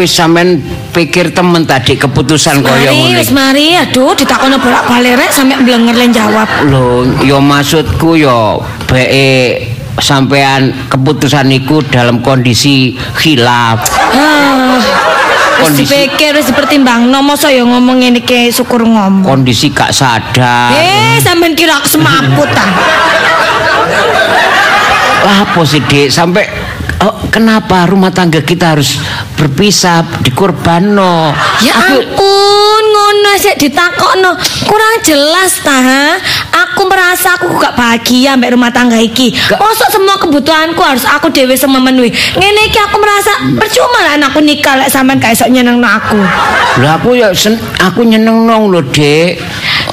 wis sampean pikir temen tadi keputusan kaya Mari, ngono. wis mari. Aduh, ditakono bolak-balik rek sampe blenger len jawab. Lho, ya maksudku ya beke sampean keputusan iku dalam kondisi khilaf. Ah. Kondisi- dipikir wis dipertimbangno mosok ya ngomong ngene iki syukur ngomong. Kondisi gak sadar. Eh, sampean kira aku semaput ta? Lah apa sih, Dek? Sampai oh, kenapa rumah tangga kita harus berpisah, dikorbanno? Ya ampun, ngono sik ditakokno. Kurang jelas ta? ha? Aku merasa aku gak bahagia mbak rumah tangga iki. Mosok semua kebutuhanku harus aku dhewe sing memenuhi. Ngene iki aku merasa percuma lah anakku nikah lek sampean gak iso nyenengno aku. Lah aku ya sen, aku nyeneng nong loh, Dek.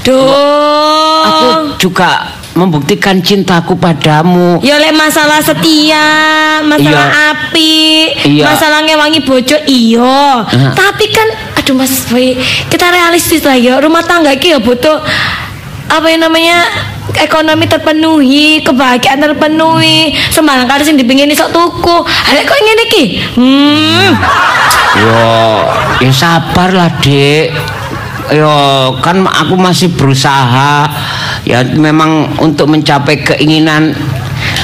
Duh. Aku juga membuktikan cintaku padamu. Ya lek masalah setia, masalah Iya. api, Iya. masalah ngewangi bojo iya. Aha. Tapi kan aduh Mas Boy, kita realistis lah ya. Rumah tangga iki ya butuh apa yang namanya ekonomi terpenuhi, kebahagiaan terpenuhi. Sembarang karo sing dipingin sok tuku. Lek kok ngene iki? Hmm. Yo, ya sabar lah, Dek. Yo, kan aku masih berusaha. Ya memang untuk mencapai keinginan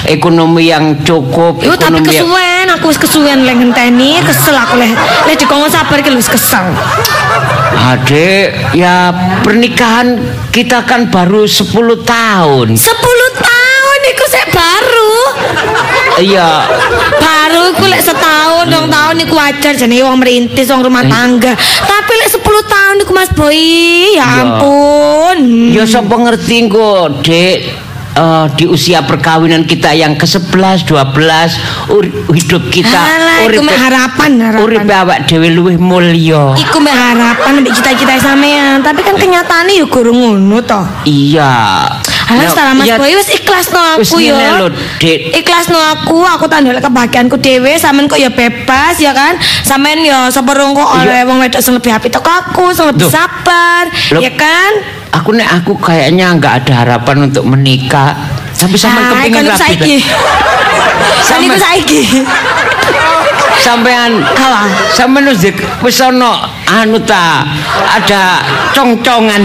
ekonomi yang cukup, Yo tapi ekonomi yang- kesuwen, aku wis kesuwen lek ngenteni, kesel aku lek lek dikongkon sabar lho wis kesel. Adek, ya pernikahan kita kan baru 10 tahun. 10 tahun iku sik baru. Iya, Baru iku lek setahun, dong tahun iku wajar jenenge wong merintis, wong rumah tangga. Tapi lek 10 tahun iku Mas Boy, ya Iya. ampun. ya sapa ngerti kok, Dek. Eh, di usia perkawinan kita yang ke-11, 12, ur- hidup kita mek harapan, harapan. urip awak dhewe luwih mulya. Iku mek harapan mbek cita-cita sampean, tapi kan kenyataannya ya guru ngono to. Iya. Alah, Nah, setelah Mas ya, Boy wis ikhlas no aku ya. Ikhlas no aku, aku tandel kebahagiaanku dhewe, sampean kok ya bebas ya kan. Sampean ya seperung kok oleh wong wedok sing lebih apik teko aku, sing lebih sabar, ya kan? Aku nek aku kayaknya nggak ada harapan untuk menikah. Tapi sama kepingin iku rapi. saiki. Sama- saiki. Sampean wis di- wis ana anu ta ada cong-congan.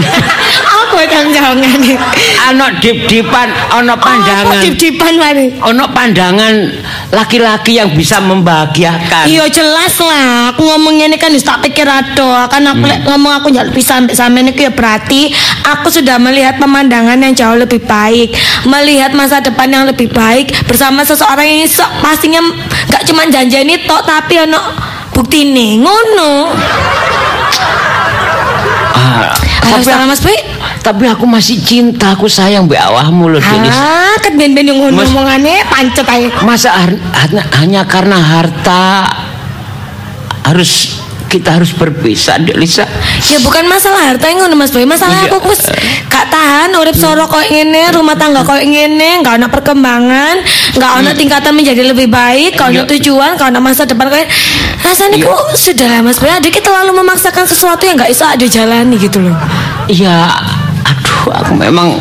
Apa jangan-jangan ana dip-dipan, ana Apa pandangan. dip-dipan mari? Ana pandangan laki-laki yang bisa membahagiakan. Iya jelas lah, aku ngomong ini kan wis tak pikir ado, kan aku Hmm. ngomong aku njaluk pisah sampai sampean itu ya berarti aku sudah melihat pemandangan yang jauh lebih baik, melihat masa depan yang lebih baik bersama seseorang yang sok pastinya nggak cuma janjani tok tapi ono bukti nih ngono. Ah, tapi, salah Mas Boy. Tapi aku masih cinta, aku sayang mbek awakmu lho, Denis. Ah, kan ben-ben yang ngono Mas- omongannya pancet aja. Masa hanya, karena harta harus kita harus berpisah, Dek Lisa. Ya bukan masalah harta yang ngono Mas Boy, masalah Iya. aku wis gak tahan urip soro koyo ngene, rumah tangga koyo ngene, gak ada perkembangan, gak ada tingkatan menjadi lebih baik, gak ada Iya. tujuan, gak ada masa depan koyo rasanya Iya. kok sudah lah Mas Boy, adik kita terlalu memaksakan sesuatu yang gak bisa ada jalani gitu loh. Ya, aduh, aku memang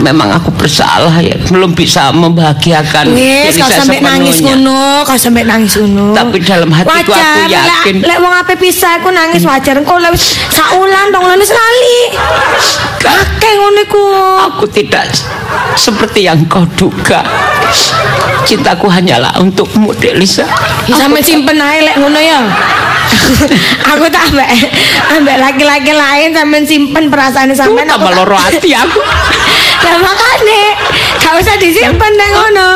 memang aku bersalah ya, belum bisa membahagiakan Dek kau sampai nangis ngono, kau sampai nangis ngono. Tapi dalam hatiku aku yakin. Lek, wong ape pisah aku nangis wajar. Kau lek saulan dong nangis sekali. Kakek ngono. Aku tidak seperti yang kau duga. Cintaku hanyalah untukmu, Dek Lisa. Sampe simpen ae lek ngono ya. aku tak ambek ambek laki-laki lain sampean simpen perasaan sampean Tambah tak- loro hati aku. Lah makane gak usah disimpen nang ngono.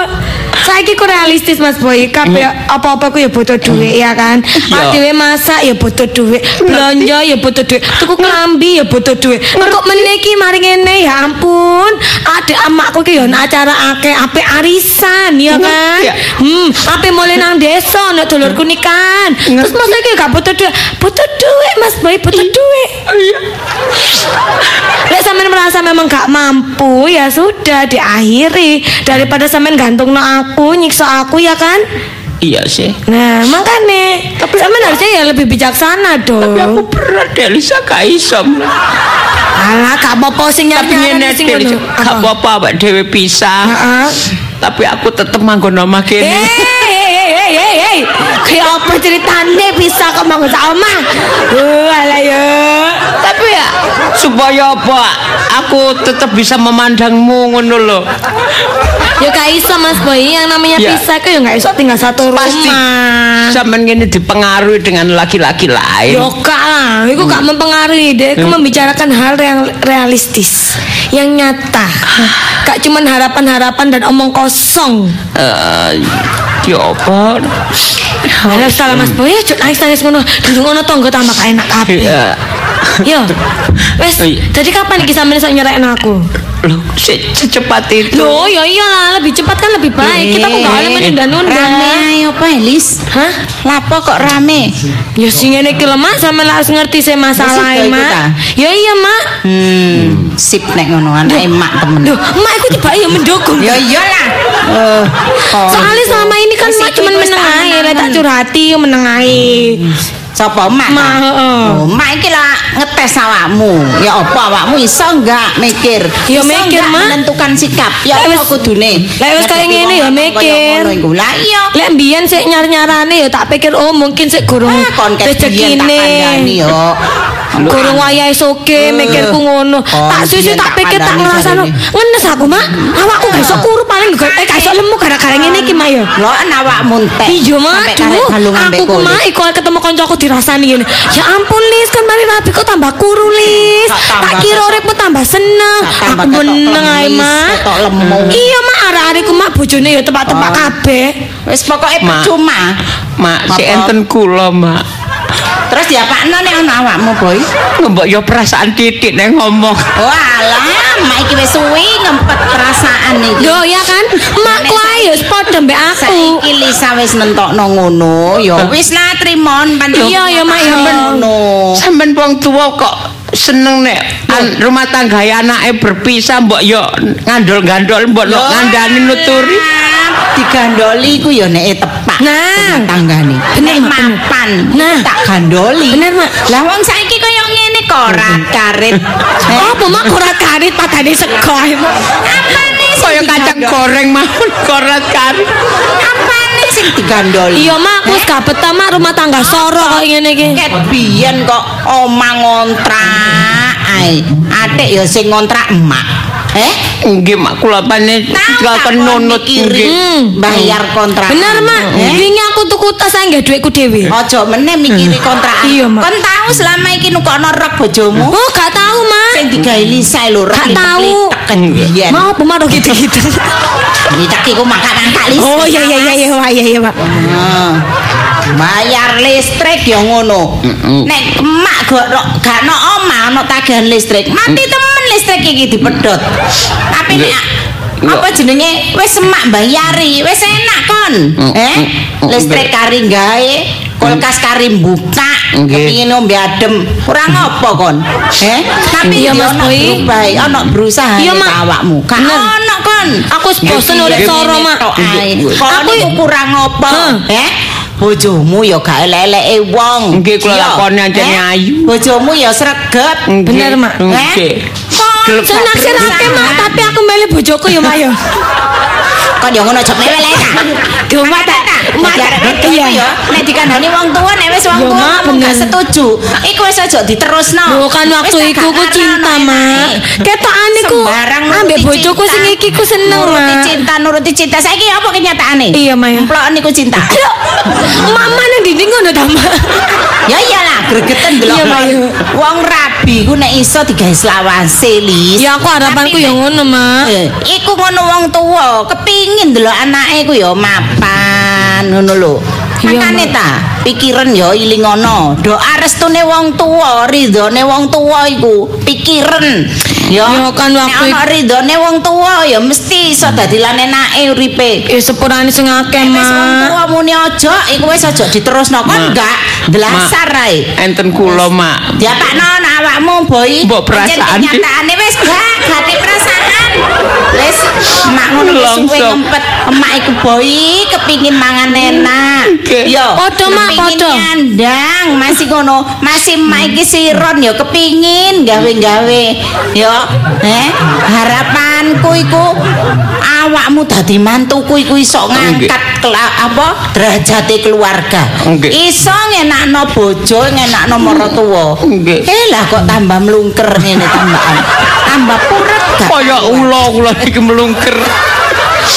Saiki ku realistis Mas Boy, kabeh apa-apa ku ya butuh duit ya kan. Pak Iya. dhewe masak ya butuh duit, belanja ya butuh duit, tuku klambi ya butuh duit. Kok meniki mari ngene ya ampun. Ada amakku ki yo ana acara akeh ape arisan ya kan. Iya. Hmm, ape mulai nang desa nek dulurku nikahan. Terus Mas iki gak butuh duit, butuh duit Mas Boy, butuh duit. Iya. Lek sampean merasa memang gak mampu ya sudah diakhiri daripada sampean gantung no aku nyiksa aku ya kan. Iya sih. Nah makanya tapi sampean harusnya ya lebih bijaksana dong. Tapi aku berat, Dek Lisa gak iso. Alah gak apa-apa sing Tapi nyari ngene, Dek Lisa, ngono. gak Apa? apa-apa dhewe pisah. Heeh. Tapi aku tetep manggon omah Eh, kene. hei hei kayak apa ceritanya bisa kok bangun sama uh alah ya Tapi ya supaya apa? Aku tetap bisa memandangmu ngono loh. Ya gak iso mas boy yang namanya Ya. bisa kok ya gak iso tinggal satu rumah Pasti Sampean ini dipengaruhi dengan laki-laki lain. Yo kak lah, itu gak mempengaruhi deh. Aku membicarakan hal yang realistis, yang nyata. Gak cuman harapan-harapan dan omong kosong. Eh, ya apa? Alah salah mas boy, cuk nangis nangis ngono. Dulu ngono tonggo tambah enak kabeh. Ya. Yo, wes. Iya. Jadi kapan iki sampeyan iso nyerahin aku? Loh, se- secepat itu. Loh, ya iyalah, lebih cepat kan lebih baik. Kita kok gak boleh menunda-nunda. Rame ayo apa Elis? Hah? Lapo kok rame? Ya sing ngene iki lho, Mak, sampeyan harus ngerti masalahnya, Wis, itu Mak. ta? Ya iya, Mak. Hmm, sip nek ngono anake emak temen. Loh, Mak iku tiba ya mendukung. Ya iyalah. Kok- Soalnya selama ini kan mak iku cuma wis meneng ae, lek tak curhati yo meneng ae. Sapa mak? Mak, ta? heeh. Oh, mak iki lah ngetes awakmu. Ya apa awakmu iso enggak mikir? Ya mikir, Mak. menentukan sikap. Ya apa kudune? lek wis kaya ngene ya mikir. Lah iya. Lek mbiyen sik nyar-nyarane yo tak pikir oh mungkin sik gurung Ah, kon biyen tak kandhani yo. Gurung wayahe soge mikirku ngono. kon Tak susu tak pikir tak jarene. ngenes aku, Mak. Awakku gak iso kuru paling gak eh gak iso lemu gara-gara ngene iki, Mak yo. Lo an awakmu entek. Iya mak, aku ku mak iku ketemu koncoku dirasani ngene. Ya ampun Lis, kan mari rapi kok tambah kuru Lis. Tak kira uripmu tambah seneng. Aku meneng ae mak. ketok lemu. Iya mak, arek-arek ku mak bojone ya tepak-tepak Oh. kabeh. Wis pokoke percuma. Mak, si enten kula, Mak. Terus diapakno nek ana awakmu, Boy? Mbok yo perasaan titik nek ngomong. Oh alah, mak iki wis suwi ngempet perasaan iki. Yo ya kan, makku ae ya padha mbek aku. Saiki Lisa wis nentokno ngono, ya wis lah trimon pancen. Iya, ya, Mak, ya, ngono. Sampeyan wong tua kok seneng nek an- rumah tangga anake berpisah mbok yo ngandol-gandol mbok Yo, ngandani nuturi. Digandoli ku ya nek Nah. tanggane. Bener, Nek Mak, bener. mapan, Nah. tak gandoli. Bener, Mak. Lah wong saiki kaya ngene korak karit. Eh, Oh, apa mak ora karit padane sego Mak. apane sing Kaya kacang goreng mawon korat kari. Apane sing digandoli? Iya mak, aku wis gak betah mak rumah tangga soro kok ngene iki. Ket biyen kok omah ngontrak ae. Atik ya sing ngontrak emak. Eh? Nggih, Mak kula tak kan kon nunut nggih. Hmm. bayar kontrak. Bener mak, Eh? wingi aku tuku tas ae nggak duitku dhewe. Ojo meneh mikiri kontrak. Iya, Mak. Kon tahu selama iki nukokno rok bojomu Oh, gak tahu mak. sing digawe Lisa lho rok Gak biyen. Mau apa gitu-gitu. Litek iku mangkat-mangkat Lisa. Oh iya iya iya iya Wah, iya iya mak. Bayar listrik ya ngono. Nek emak gak gak no omah ono tagihan listrik, mati temen listrik iki dipedhot. Tapi nek apa jenenge wis emak bayari, wis enak kon. Eh? Listrik kari gawe, kulkas kari buka, Nggih. kepingin ngombe adem. Kurang apa kon? Eh? Tapi ya Mas Boy. berubah, ono berusaha awakmu. Ono kon. Aku wis bosen urip soro mak. Aku- kurang apa? Hah. Eh? Bojomu ya gak elek-eleke wong. Nggih, kula Iya. lakoni ancen Eh? ayu. Bojomu ya sregep. Bener, Mak. Nggih. Kon Saya naksirake mak, tapi aku milih bojoku ya mak ya. Kon ya ngono aja mewel ae ta. Tak- iya ya. Nek dikandani wong tua nek wis wong Ya, tua Mak, ngomong gak bener. setuju. Iku wis aja diterusno. Loh kan waktu iku ku cinta mak. Ketokane ku Sembarang ambek nuruti bojoku sing iki ku seneng nuruti mak. cinta nuruti cinta saiki apa kenyataane Iya, Mak, ya. Emplokan niku cinta Mama nang dinding ngono ta mak. ya iyalah gregeten delok wong rabi ku nek iso digawe selawase lis Ya aku harapanku ya ngono mak. Eh, iku ngono wong tuwa kepingin delok anake ku ya mapan ngono lho. Makane ta pikiran ya iling ngono. Doa restune wong tuwa ridhone wong tuwa iku pikiran. Ya. Ya, kan waktu nek ana ridhone wong tuwa ya mesti iso dadi lan enake uripe. Ya sepurane sing akeh Nek wis wong tuwa muni aja iku wis aja diterusno. Kon Ma. enggak delasar ae. Enten kula, Mak. Diapakno ana awakmu, Boy. Mbok perasaan kenyataane wis gak gati perasaan Wis mak ngono suwe Langsung. ngempet. Emak iku boi kepingin mangan enak. Yo. Padha, Mak, padha. Nyandang masih ngono, masih emak iki siron yo kepingin gawe-gawe. Yo, eh harapanku iku awakmu dadi mantuku iku iso ngangkat apa derajate keluarga. Iso ngenakno bojo, ngenakno maratuwa. Nggih. Eh lah kok tambah mlungker ngene tambahan. Tambah puret gak? Kaya ula-ula iki melungker.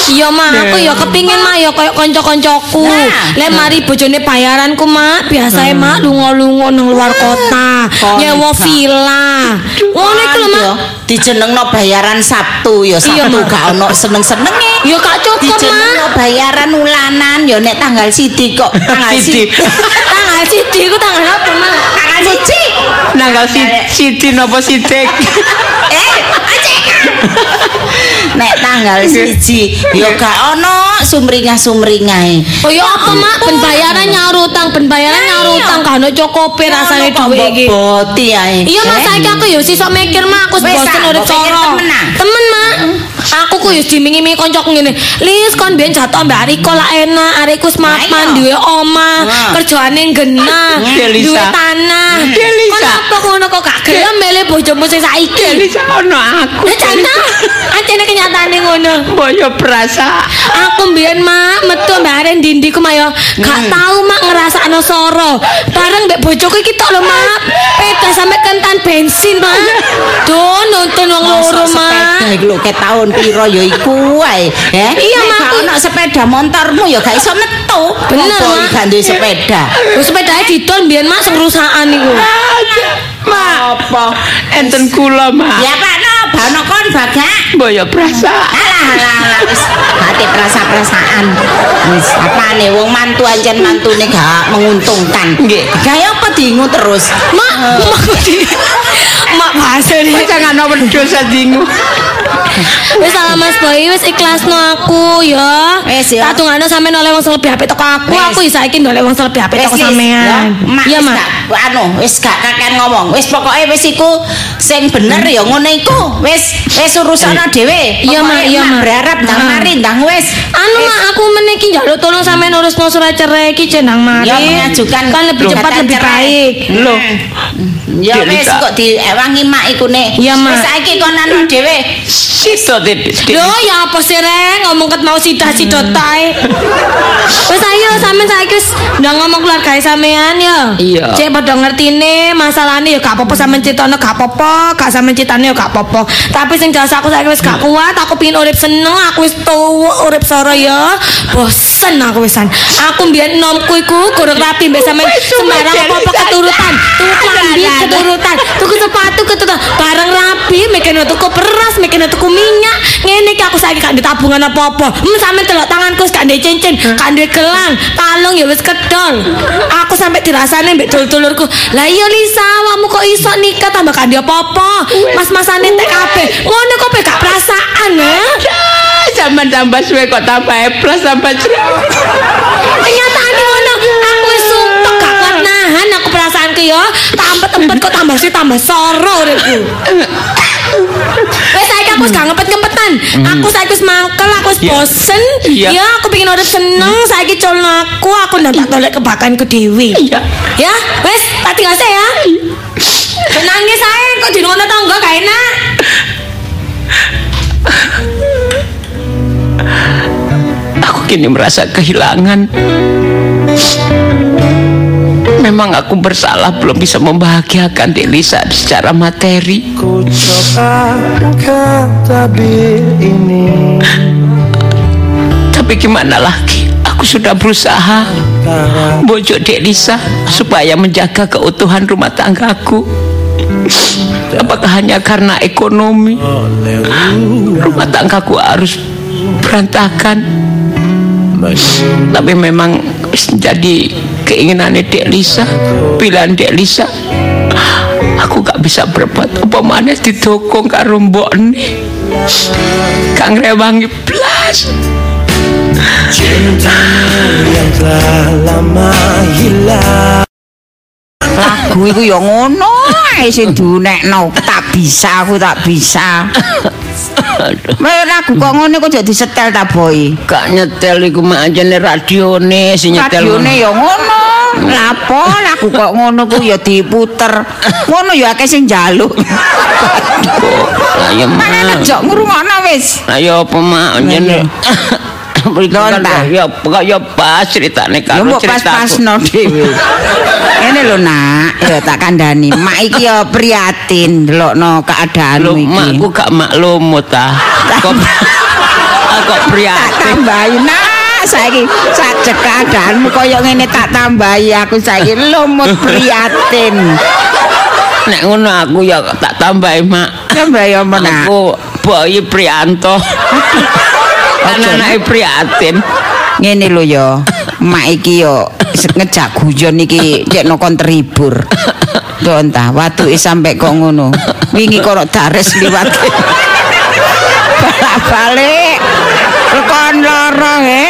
Iya mak, aku ya kepingin mak ya kayak konco-koncoku. Nah. Lek mari bojone bayaranku mak, biasae mak lunga-lunga nang luar kota, nyewa villa. Ngono iku lho. Yo, dijenengno bayaran Sabtu ya Sabtu gak ono seneng-senenge. Ya gak cukup. Dijenengno bayaran ulanan ya nek tanggal siji kok tanggal Siji. siji. Tanggal siji iku tanggal apa mak? Tanggal siji. Nanggal si Siti napa sidik? Eh. Nek tanggal siji ya gak ono sumringah-sumringahe. Oh ya apa mak? Ben bayaran nyaur utang, ben bayaran nyaur utang kan ono cokope rasane Ono kok duwe iki. boti ae. Iya mas, Eh? saiki aku ya sisa mikir mak, aku Wis, bosen ah, urip mbok pikir soro. temen, ah? Temen mak. Aku ku ya dimingi-mingi koncoku ngene. Lis kon biyen jatuh mbak Ariko lah enak, Ariko wis mapan Ayo. duwe omah, Ah. kerjaane genah, Delisa. duwe tanah. Delisa. Kon apa ngono kok gak gelem milih bojomu sing saiki? Delisa ono aku. Lah janta, ancene kenyataane ngono. Boyo perasa. Aku mbiyen mak metu mbak Aren dindi ku mayo gak tau mak ngrasakno soro. Bareng mbek bojoku iki tok lho mak. Peda sampe kentan bensin mak. Duh nonton wong loro Mosok sepeda mak. iku lho ketaun piro ya iku wae. Eh, Iya, Mak. gak ono sepeda motormu ya gak iso metu. Bener, Mak. gak duwe sepeda. Wis sepedae didol mbiyen mak sing rusakan iku. Ma, Apa? enten kula, Ma. Ya Pak bano kon bagak. Boyo perasa. Alah alah alah wis hati perasa-perasaan. Wis apane wong mantu ancen mantune gak menguntungkan. Nggih. Gawe apa dingu terus? Mak, mak di. Mak bahasa nih. Jangan ono wedhus adingu. Wis salah Mas Boy, wis ikhlasno aku ya. Wis, ya. Tatungane sampean oleh wong sing lebih apik teko aku, aku isa iki oleh wong sing lebih apik teko sampean. ya, Mak, Iya, Mak. gak- anu, wis gak kakean ngomong. Wis pokoke wis iku sing bener ya ngono iku. Wis wis urusana dhewe. Iya, Mak, iya, Mak. Berharap ndang Ah. mari ndang wis. Anu mak aku meniki njaluk tolong sampean urusno surat cerai iki jenang mari. Ya mengajukan kan lebih Loh. cepat lebih baik. Loh. Ya Dek wis kok diewangi mak iku nek. Iya. Wis saiki kon anu dhewe. Sito Dik. Loh ya apa sih Reng ngomong ket mau sidah sidot tae. Wis ayo sampean saiki wis ndang ngomong keluarga sampean ya. Iya. Cek padha ngertine masalahnya ya gak apa-apa sampean critane gak apa-apa, gak sampean critane ya gak apa-apa. Tapi sing jelas aku saiki wis gak kuat, aku pengin urip seneng, aku wis tuwa urip soro ya. Bosen aku wisan. Aku mbiyen nomku iku kurang rapi mbek sampean sembarang apa-apa keturutan. Tuku klambi keturutan, tuku sepatu keturutan, barang rapi mekene tuku beras, mekene tuku minyak. Ngene iki aku saiki gak ndek tabungan apa-apa. Hmm sampean delok tanganku gak ndek cincin, gak ndek gelang, kalung ya wis kedol. Aku sampai dirasane mbek dulur-dulurku. Lah iya Lisa, awakmu kok iso nikah tambah gak ndek apa-apa. Mas-masane tek kabeh. Ngono kok gak perasaan, ha? Zaman tambah suwe kok tambah plus tambah cerah. Kenyataane ngono, aku wis gak kuat nahan aku perasaanku ya. Tambah tempat kok tambah sih tambah soro uripku. Wes saiki aku gak ngempet-ngempetan. Aku saiki wis mangkel, aku wis bosen. Ya, aku pengen urip seneng, saiki culno aku, aku ndak tak tolek kebakanku dewi. Iya. Ya, wes tak tinggal saya ya. Nangis saya kok di ngono tangga gak enak. Kini merasa kehilangan. Memang aku bersalah belum bisa membahagiakan Delisa secara materi. Ku coba angkat tabir ini Tapi gimana lagi? Aku sudah berusaha bujuk Delisa supaya menjaga keutuhan rumah tanggaku. Apakah hanya karena ekonomi rumah tanggaku harus berantakan? Menyumbang Tapi memang jadi keinginan Dek Lisa, pilihan Dek Lisa. Aku gak bisa berbuat apa mana didukung karo mbok nih. Kang rewangi blas. cintamu yang telah lama hilang Lagu iku ya ngono sing dunekno tak bisa aku tak bisa. Aduh. Lagu kok ngono kok jadi setel ta boy. Gak nyetel iku mak anjene radione sing nyetel. Radione ya ngono. Lapo lagu kok ngono ku ya diputer. Ngono ya akeh sing njaluk. Lah ya Mana mak. jok ngrungokno wis. Lah ya apa mak anjene. Lontar. ya kok ya pas ceritane Ya karo mbok ceritaku. pas-pasno dhewe. Ngene lho nak, ya tak kandhani. Mak iki ya prihatin Lho delokno keadaanmu iki. makku gak maklumut ta. Kok kok tak prihatin. tambahi nak saiki sajek keadaanmu kaya ngene tak tambahi aku saiki lumut prihatin. Nek ngono aku ya tak tambahi mak. Tambahi apa nak? Aku Boy Prianto. Kan anake prihatin. Ngene lho ya. Mak iki yo ngejak guyon iki cek nokon terhibur. Tuh entah watuke sampe kok ngono. Wingi kok dares liwat. Balik-balik. Rekon loro he.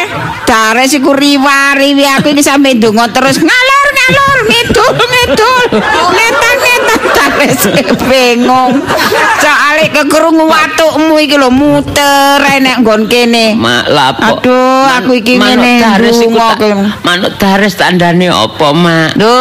Dares iku riwa-riwi aku iki sampe ndonga terus ngalor ngalor ngidul ngidul. Ngetan ngetan dares bingung. Soale kekrungu watukmu iki lho muter enek nggon kene. Mak lapo. Aduh, aku iki Manuk ngene dares iku ndonga tak- kowe. Manuk dares tandane apa, Mak? Lho,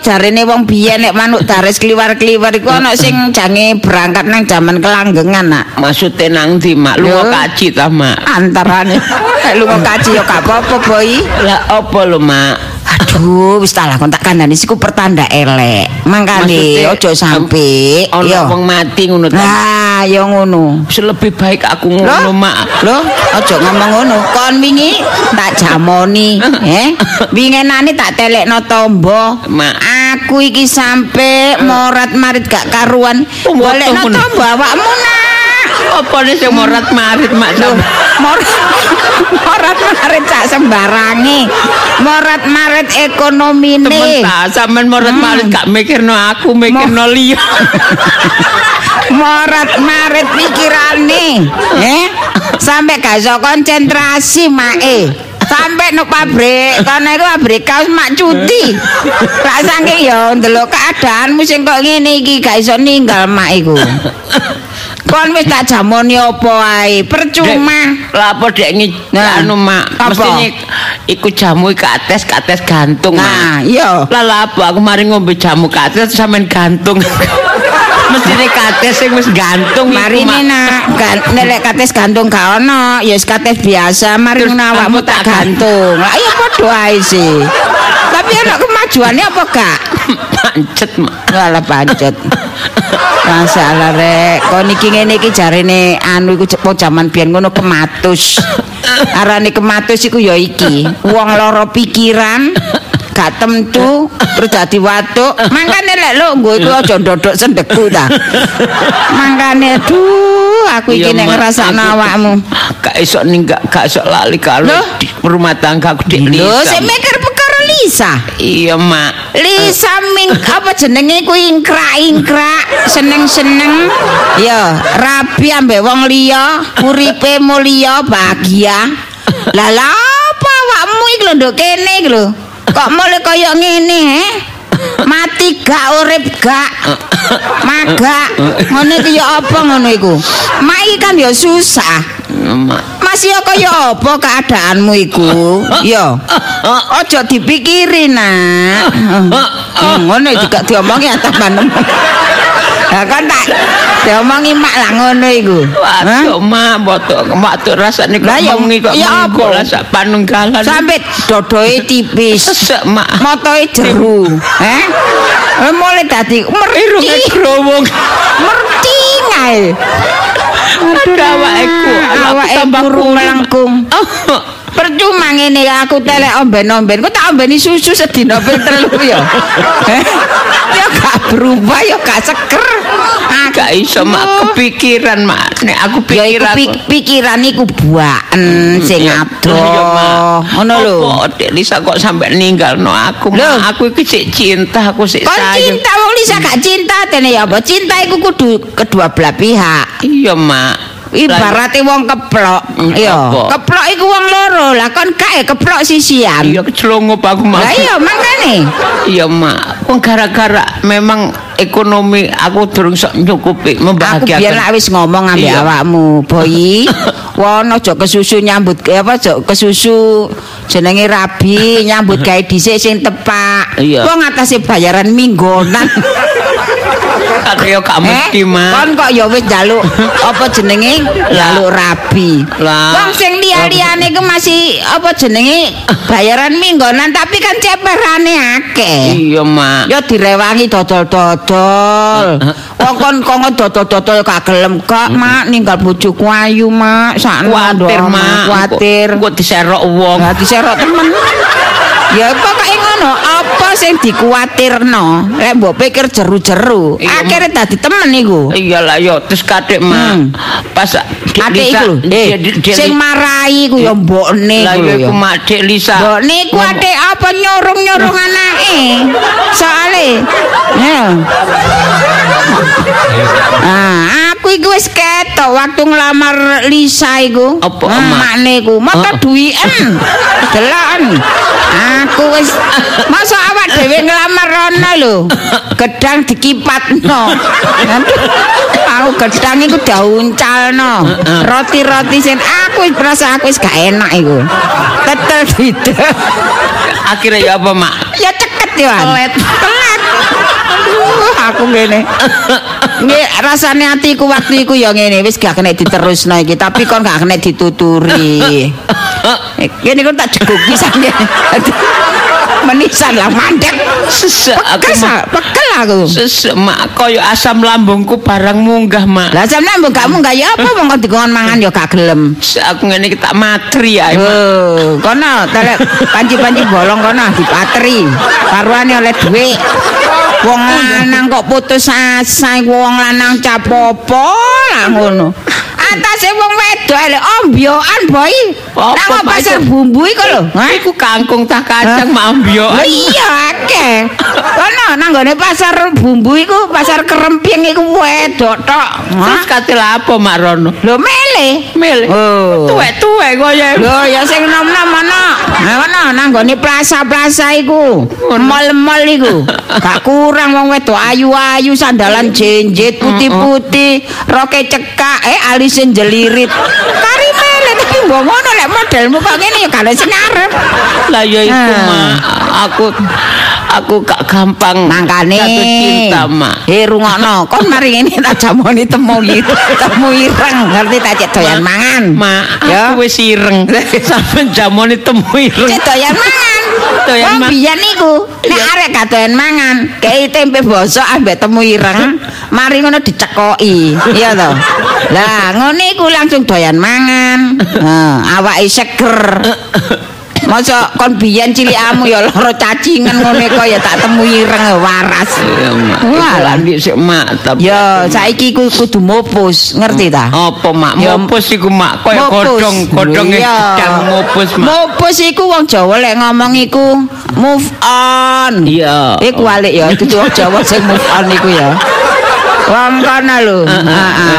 jarene wong biyen nek manuk dares kliwar-kliwar iku ana sing jange berangkat nang jaman kelanggengan, Nak. Maksudnya nang ndi, Mak? Lunga Lho. kaji ta, Mak? Antarane nek lunga kaji ya gak apa-apa, Boy. Lah apa lho, Mak? Aduh, wis tak lakon tak kandhani siku pertanda elek. Mangkane aja sampe Ana wong mati ngono ta. Nah, ya ngono. Wis lebih baik aku ngono, Mak. Loh, aja ngomong ngono. Kon wingi tak jamoni, eh? Wingenane tak telekno tombo. Mak. Aku iki sampe morat marit gak karuan. Golekno tombo awakmu nak. Apa nih sing morat marit, Mak? Morat morat marit sak sembarange. Morat marit ekonomine. Temen ta, sampean morat Hmm. marit gak mikirno aku, mikirno liya. morat marit pikirane eh sampai gak iso konsentrasi mae sampai no pabrik kono iku pabrik kaos mak cuti lak saking ya ndelok keadaanmu sing kok ngene iki gak iso ninggal mak iku kon wis tak jamoni apa ae percuma Lah apa dek ngi Nah, anu mak apa? mestine iku jamu kates kates gantung nah iya Lah apa aku mari ngombe jamu kates sampean gantung. mestine kates sing wis gantung Mari ini nak gan, nelek kates gantung gak ono, ya wis kates biasa. Mari ngono awakmu tak gantung. Lah iya padha ae sih. Tapi ana kemajuannya apa gak? pancet. Walah pancet. Masalah rek, kon iki ngene iki jarene anu iku cepo jaman biyen ngono kematus. Arane kematus iku ya iki, wong loro pikiran gak temtu terus dadi watuk mangkane lek lo nggo iku aja ndodok sendeku ta mangkane aduh aku iki nek ngrasakno awakmu Gak iso ninggal, gak iso lali kalau di rumah tangga aku dik lho sing mikir Lisa Iya mak. Lisa ming apa jenenge ku ingkrak-ingkrak, seneng-seneng. Ya, rabi ambek wong liya, uripe mulia bahagia. Lah lha apa awakmu iki lho nduk kene iki lho. Kok mulai kaya ngene, he? Mati gak urip gak. Magak. Ngono iki ya apa ngono iku? Mak iki kan ya susah. Masih ya kaya apa keadaanmu iku? Ya. Ojo dipikiri, Nak. Ngono juga diomongi atas panem. Lah kan tak diomongi mak lah ngono iku. Waduh mak, botok mak tuh rasanya kok mengi kok ya apa? lah sak panunggalan. Sampai dodoe tipis. sesek mak. Motoe jeru. Heh? Mulai dadi Irunge merti. growong. Merti ngae. Aduh awakku, Awake burung melengkung. Oh, Percuma ngene aku telek omben-omben. Kok tak ombeni susu sedina ping telu ya. Ya gak berubah ya gak seger. Gak iso mak kepikiran mak. Nek aku Ya pikir iku aku. pik- pikiran iku buaken sing Ya, adoh. iya. Ngono lho. Dek Lisa kok sampai ninggal no aku Lho. Aku iki sik cinta, aku sik sayang. Cinta wong Lisa gak cinta tene ya apa? Cinta iku kudu kedua belah pihak. Iya mak. Ibarate wong keplok. Hmm, Ya, apa? keplok iku wong loro. Lah kon ya keplok sisian. Iya kecelongo aku mak. Lah iya mangkane. Iya mak, Wong gara-gara memang ekonomi aku durung sok nyukupi Aku biyen membahagiakan. lak wis ngomong ambek Iya. awakmu, Boy. Wono aja kesusu nyambut apa aja kesusu jenenge rabi nyambut gawe dhisik sing tepak. Wong atase bayaran minggonan. Yo gak mesti, Mak. Kon kok ya wis njaluk apa jenenge njaluk rabi. Lah. Wong sing liya-liyane ku masih apa jenenge bayaran minggonan tapi kan ceperane akeh. Iya, Mak. Ya direwangi dodol-dodol. Wong kon kon dodol-dodol gak gelem kok, Mak, ninggal bojoku ayu, Mak. Sakno Kuatir, Mak. Kuatir. Engko diserok wong. Lah diserok temen. Ya pokoke ngono, apa sing dikuatirno? Lek mbok pikir jeru-jeru, akhirnya dadi temen iku. Iyalah yo terus kadek mah Hmm. pas Lisa- iku lho, eh, sing marai ku ya mbokne lah iku yo mak Dik Lisa Mbok niku Ngomong- ate apa nyurung-nyurung anake. Soale ya. Ah, aku iku wis ketok waktu nglamar Lisa iku. Apa, Ah, Emak? makne iku, mata duwien. Deloken. Aku wis masa awak dhewe nglamar rono lho. Gedang dikipatno. Aku gedang iku diuncalno. Roti-roti sing aku wis merasa aku wis gak enak iku. Tetel gitu. akhirnya ya apa mak ya ceket ya. Telet. Telet. Aduh, aku ngene. Nggih, rasane atiku waktu iku ya ngene, wis gak kena diterusno iki, tapi kon gak kena dituturi. Ngene kon tak jeguk pisan ya. Menisan lah mandek. sesek aku pekel aku. sesek mak koyo asam lambungku barang munggah mak Lah sampeyan mbok gak munggah ya apa wong kon dikon mangan ya gak gelem. Aku ngene tak matri ae mak Oh, kono telek panci-panci bolong kono dipatri. Karuane oleh dhuwit. Wong lanang kok putus asa wong lanang capopo lah ngono. Atase wong wedok elek ombyokan boy. Apa, Nang Pak? pasar bumbu iku lho. Iku kangkung tak kacang mak ambio Lah iya akeh. Kono nang gone pasar bumbu iku, pasar keremping iku wedok tok. terus lha apa mak rono Lho mele. mele Oh. tuwek-tuwek koyo Lho ya sing nom-nom ana. Nah ana nang gone plaza-plaza iku. Mall-mall iku. Gak kurang wong wedok ayu-ayu sandalan jenjet putih-putih, roke cekak, eh alise jelirit. Kari mele tapi mbok ngono lek modelmu kok ngene ya gak sing arep. lah ya iku mak aku aku gak gampang Mangkane. jatuh cinta mak Eh rungokno, kon mari ngene tak jamoni temu gitu. Temu ireng, ngerti tak cek doyan mangan. Mak, Ya. aku wis ireng. Sampe jamone temu ireng. Cek doyan mangan. Doyan Wong ma- biyen niku nek arek gak doyan mangan, kei tempe bosok ambek temu ireng, mari ngono dicekoki. Iya to. Lah, ngono iku langsung doyan mangan. Heeh, awake seger. Masa kon biyen cilikamu ya lara cacingan ngono kok ya tak temu ireng waras. Walah. Landik sik mak tapi. Ya, saiki ku kudu mopus, ngerti ta? Apa mak? Mopus iku mak koyo godhong, godhonge gedang mopus mak. Mopus iku wong Jawa lek ngomong iku move on. Iya. Iku walik ya, itu wong Jawa sing move on iku ya. Wong kono lho. Heeh,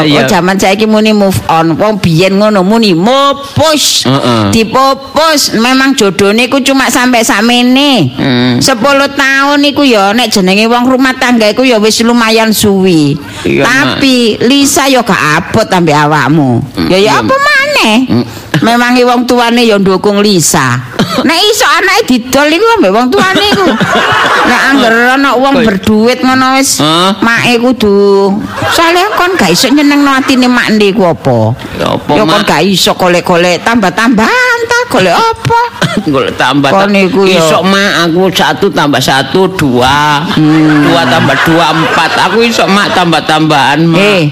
Heeh. Kok jaman saiki muni move on. Wong biyen ngono muni mopus. Heeh. Dipopus. Memang jodone iku cuma sampai sakmene. Hmm. 10 tahun iku ya nek jenenge wong rumah tangga iku ya wis lumayan suwi. Tapi Lisa ya gak abot ambek awakmu. Ya ya iya. apa maneh? Memang wong tuane ya ndukung Lisa. Nek iso anake didol iku ambek wong tuane iku. Nek angger ana wong berduit ngono wis make kudu. Soale kon gak iso nyenengno atine makne iku apa? Ya Ya kon gak iso golek-golek tambah-tambahan ta golek apa? Golek tambah. Kon iku. Iso mak aku satu tambah satu dua, Hmm. dua tambah dua empat. Aku iso mak tambah tambahan mak. Eh,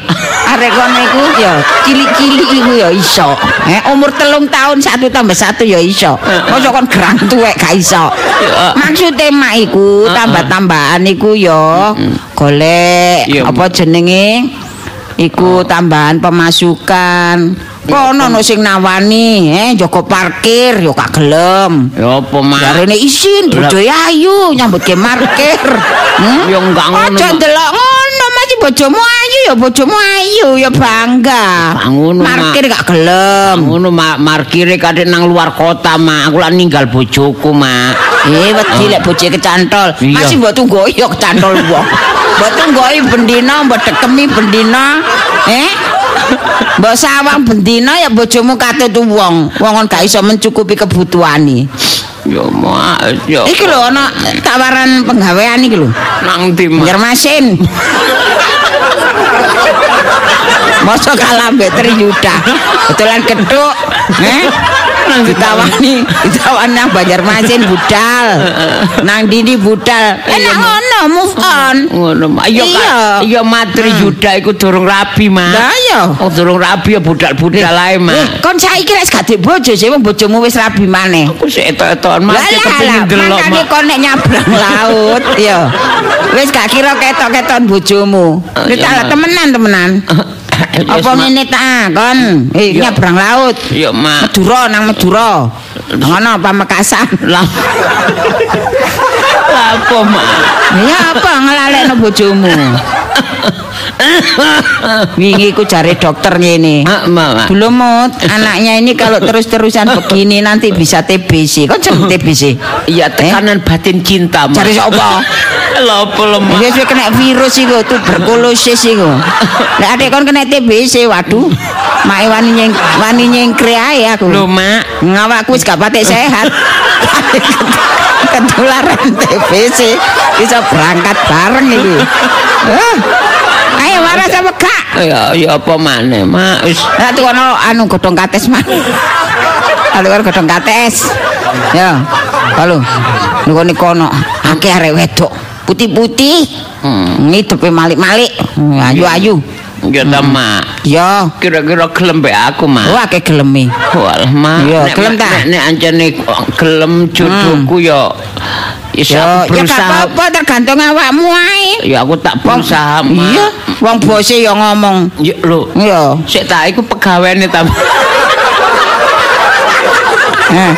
arek kono iku ya cilik-cilik iku ya iso. Eh, umur telung tahun satu tambah satu ya iso. Mosok kon gerang tuwek gak iso. Ya. Maksudnya mak iku tambah-tambahan iku ya golek apa jenenge? Iku tambahan pemasukan. Kono ono sing nawani, eh joko parkir yo gak gelem. Ya apa mak? Jarene isin bojo ayu nyambut ke parkir. Hmm? Ya enggak ngono, Aja ndelok ngono masih bojomu ayu ya bojomu ayu ya bangga. Ngono, Mak. Parkir gak gelem. Ngono mak markire kadek nang luar kota mak. Aku lah ninggal bojoku mak. Eh wedi lek bojoke kecantol. Masih mbok tunggu ya kecantol wong. Mbok tunggoi bendina, mbok dekemi bendina. Eh? Mbok sawang bendina ya bojomu katut wong. Wong kon gak iso mencukupi kebutuhane. Ya mak, ya. Iki lho ana tawaran penggawean iki lho. Nang ndi mak? Nyer masin. Masa kalah mbek Triyuda. Betulan keduk, eh? Nang ditawani, ditawani nang Banjarmasin budal. Nang dini budal. Enak ngono, move on. Ngono mak. Iya Iya. Matri Yuda iku durung rabi mak. Lah iya. Oh durung rabi ya budal-budal ae mak. kon saiki wis gak bojo sih, wong bojomu wis rabi maneh. Aku sik etok-etokan lah kepengin delok mak. kon nek nyabrang laut, ya. Wis gak kira ketok-keton bojomu. Oh, Mak. temenan temenan. Apa ngene ta kon? Eh Iya. nyabrang laut. Iya mak. Madura nang Madura. Ngono Pamekasan. Lah. Lah apa mak? Ya apa ngelalekno bojomu? Wingi ku jare dokter mak. Belum mut, anaknya ini kalau terus-terusan begini nanti bisa TBC. Kok jeneng TBC? Iya tekanan batin cinta mak. Cari sapa? Lah apa lho mak? Wis kena virus iku, tuberkulosis iku. Lah adek kon kena TBC, waduh. Mak wani nyeng wani nyengkre ae aku. Lho mak. Ngawakku wis gak patek sehat. Ketularan TBC bisa berangkat bareng iki. Hah? Ayo waras apa gak? Ya ya apa maneh mak. Wis Lah tuh kono anu godhong kates mah. Anu kono godhong kates. Ya. Halo. Niku niku kono akeh arek wedok putih-putih. Hmm. Ngidepe malik-malik. Ayu-ayu. Ya ta mak. Ya. Kira-kira gelem mbek aku mak. Wah akeh geleme. Walah mak. Nek- gelem ta? Nek nek ancene gelem jodohku ya Isa Ya, ya gak apa-apa tergantung awakmu ae. Ya aku tak berusaha mak. Iya, wong bose ya ngomong. Ya lho. Iya. Sik tak iku pegawene ta. Eh,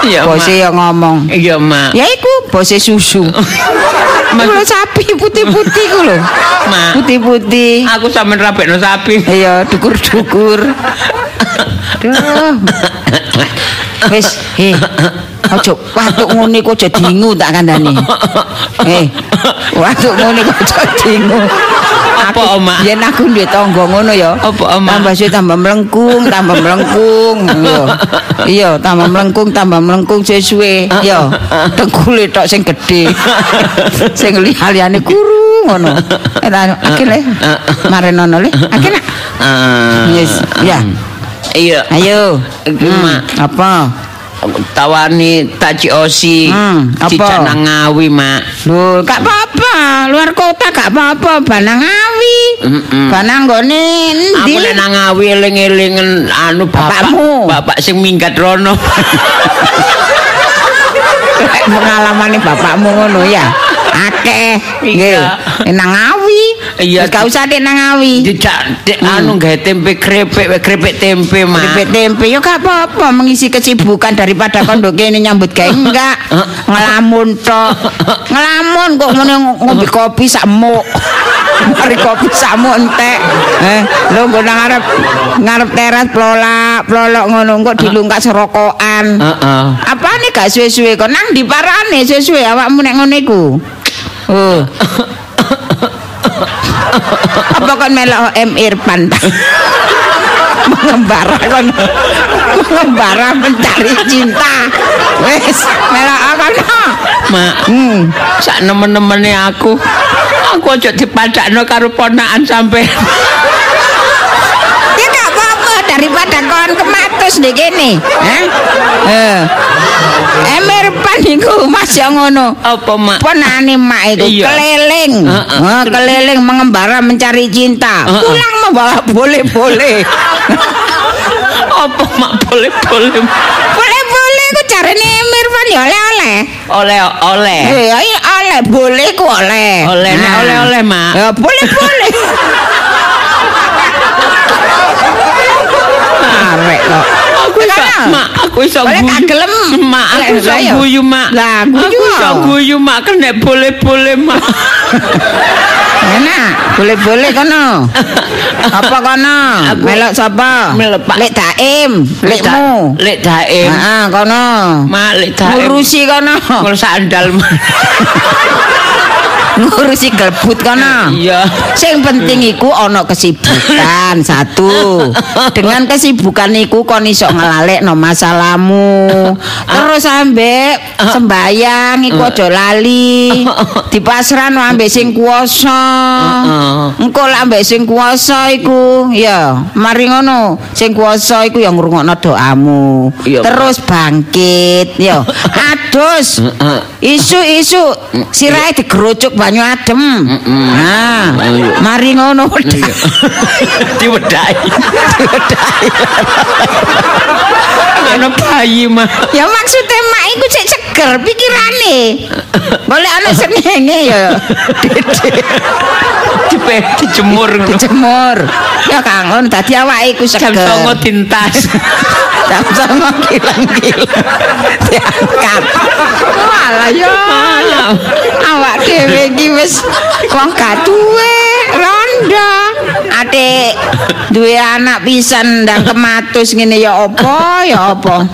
Iya bose ya ngomong. Iya mak. Ya iku bose susu. Mas- Kulo sapi putih-putih ku lho. Putih-putih. Aku sampean rabekno sapi. Iya, dukur-dukur. Duh. Wis, he. Ojo watuk ngene kok aja dingu tak kandhani. Eh, watuk ngene kok aja dingu. Apa, Oma? Yen aku duwe tangga ngono ya. Apa, Oma? Tambah suwe tambah melengkung, tambah melengkung. Iya. Tambah melengkung, tambah melengkung suwe-suwe. Iya. Dengkule tok sing gedhe. sing liyane kuru ngono. Eta akile. Marenono le. Akile. Ah. Yes, ya. Iya. Ayo. Hmm, Mak. Apa? Tawani taci osi. Hmm, apa? Ngawi, Mak. Lho, gak apa-apa. Luar kota gak apa-apa. Banang awi. Mm-mm. Banang gone Aku endi? nek nang ngawi eling-elingen anu bapak. Bapakmu. Bapak sing minggat rono. Pengalaman bapakmu ngono ya. Akeh. Nggih. Nang awi. Iya. Wis Gak usah dek nang awi. Dijak dek Hmm. anu gawe tempe krepek, krepek tempe, Mak. Keripik tempe yo gak apa-apa mengisi kesibukan daripada kondo kene nyambut gawe enggak ngelamun tok ngelamun kok ngene ngombe kopi sak muk mari kopi sak muk entek eh lho nggo nang ngarep ngarep teras plolak plolok ngono kok dilungkas rokokan Heeh. apa nih gak suwe-suwe kok nang di parane suwe-suwe awakmu nek ngono iku oh apa kon melok M Irfan mengembara kon mengembara mencari cinta wes melok apa no Mak, hmm. sak nemen-nemene aku. Aku aja dipadakno karo ponakan sampe. Daripada kon kematus di kene eh eh M Irfan iku mas ya ngono Apa, Mak? Ponane mak itu Iya. keliling. Wah, keliling mengembara mencari cinta. Pulang membawa boleh-boleh. Apa, Mak? Boleh-boleh. boleh-boleh ku carane Mirfan ya oleh-oleh. Oleh-oleh. Eh, iya oleh, boleh ku oleh. Oleh, Nah. oleh-oleh, Mak. Ya boleh-boleh. Arek kok. Aku iso, Mak, aku iso guyu. gelem? Mak, aku iso guyu, Mak. Lah, guyu. Aku iso guyu, Mak, kan nek boleh-boleh, Mak. Enak, boleh-boleh kono. Apa kono? Melok sapa? Melok, Pak. Lek Daim, lekmu. Lek daim. Heeh, kono. Mak, lek daim. Ngurusi kono. Ngul sandal. ngurusi gelbut kono. Iya. Sing penting iku ana kesibukan satu. Dengan kesibukan iku kon iso ngelalekno masalahmu. Terus ambek sembayang iku aja lali. Dipasrahno ambek sing kuwasa. Engko lek ambek sing kuwasa iku ya mari ngono. Sing kuwasa iku ya ngrungokno doamu. Terus bangkit ya. Adus. Isu-isu sirahe digerocok banyu adem. Nah, mari ngono. Diwedai. Diwedai. Ana bayi mah. Ya maksudnya mak iku cek seger pikirane. Boleh ana senenge ya. Dipe dijemur ngono. Dijemur. Ya kangen dadi awake iku Jam seger. 09.00 tintas. Jam songo kilang-kilang. Diangkat. Malah ya. Awak dhewe iki wis wong gak duwe rondo. Adik duwe anak pisan ndang kematus ngene ya apa ya apa.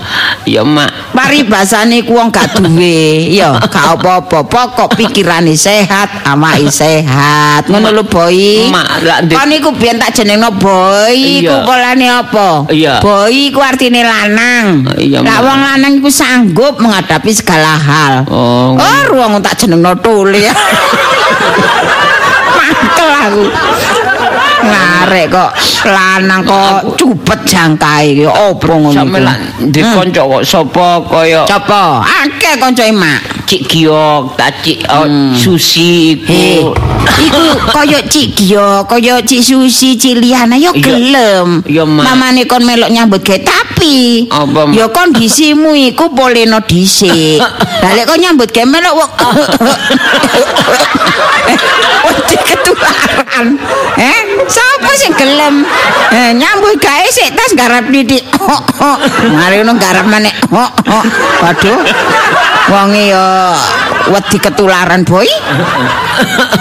Ya mak. Paribasane ku wong gak duwe, ya gak apa-apa. Pokok pikirane sehat, awake sehat. Ngono lho, Boy. Mak, Kon iku biyen tak jenengno Boy, iku polane apa? Iya. Boy iku artine lanang. Iya, Mak. wong lanang iku sanggup menghadapi segala hal. Oh. Oh, ruang tak jenengno Tuli. Mangkel aku. Ngarek kok lanang kok cupet jangkae iki opo ngono Sampe iku? lak ndek kanca kok sapa kaya Coba, akeh kanca mak. Cik Giok, Tacik oh, Susi Hei, iku. iku kaya Cik Gio, kaya Cik Susi, Cik Liana yo gelem. Mamane kon melok nyambut gawe tapi Apa, ya kondisimu iku poleno dhisik. Lah lek kon nyambut gawe melok wong Wedi ketularan. Eh, sapa sing gelem? Eh, nyambut gawe sik tas garap didik. Mari ngono garap maneh. Waduh. Wong ya wedi ketularan, boy.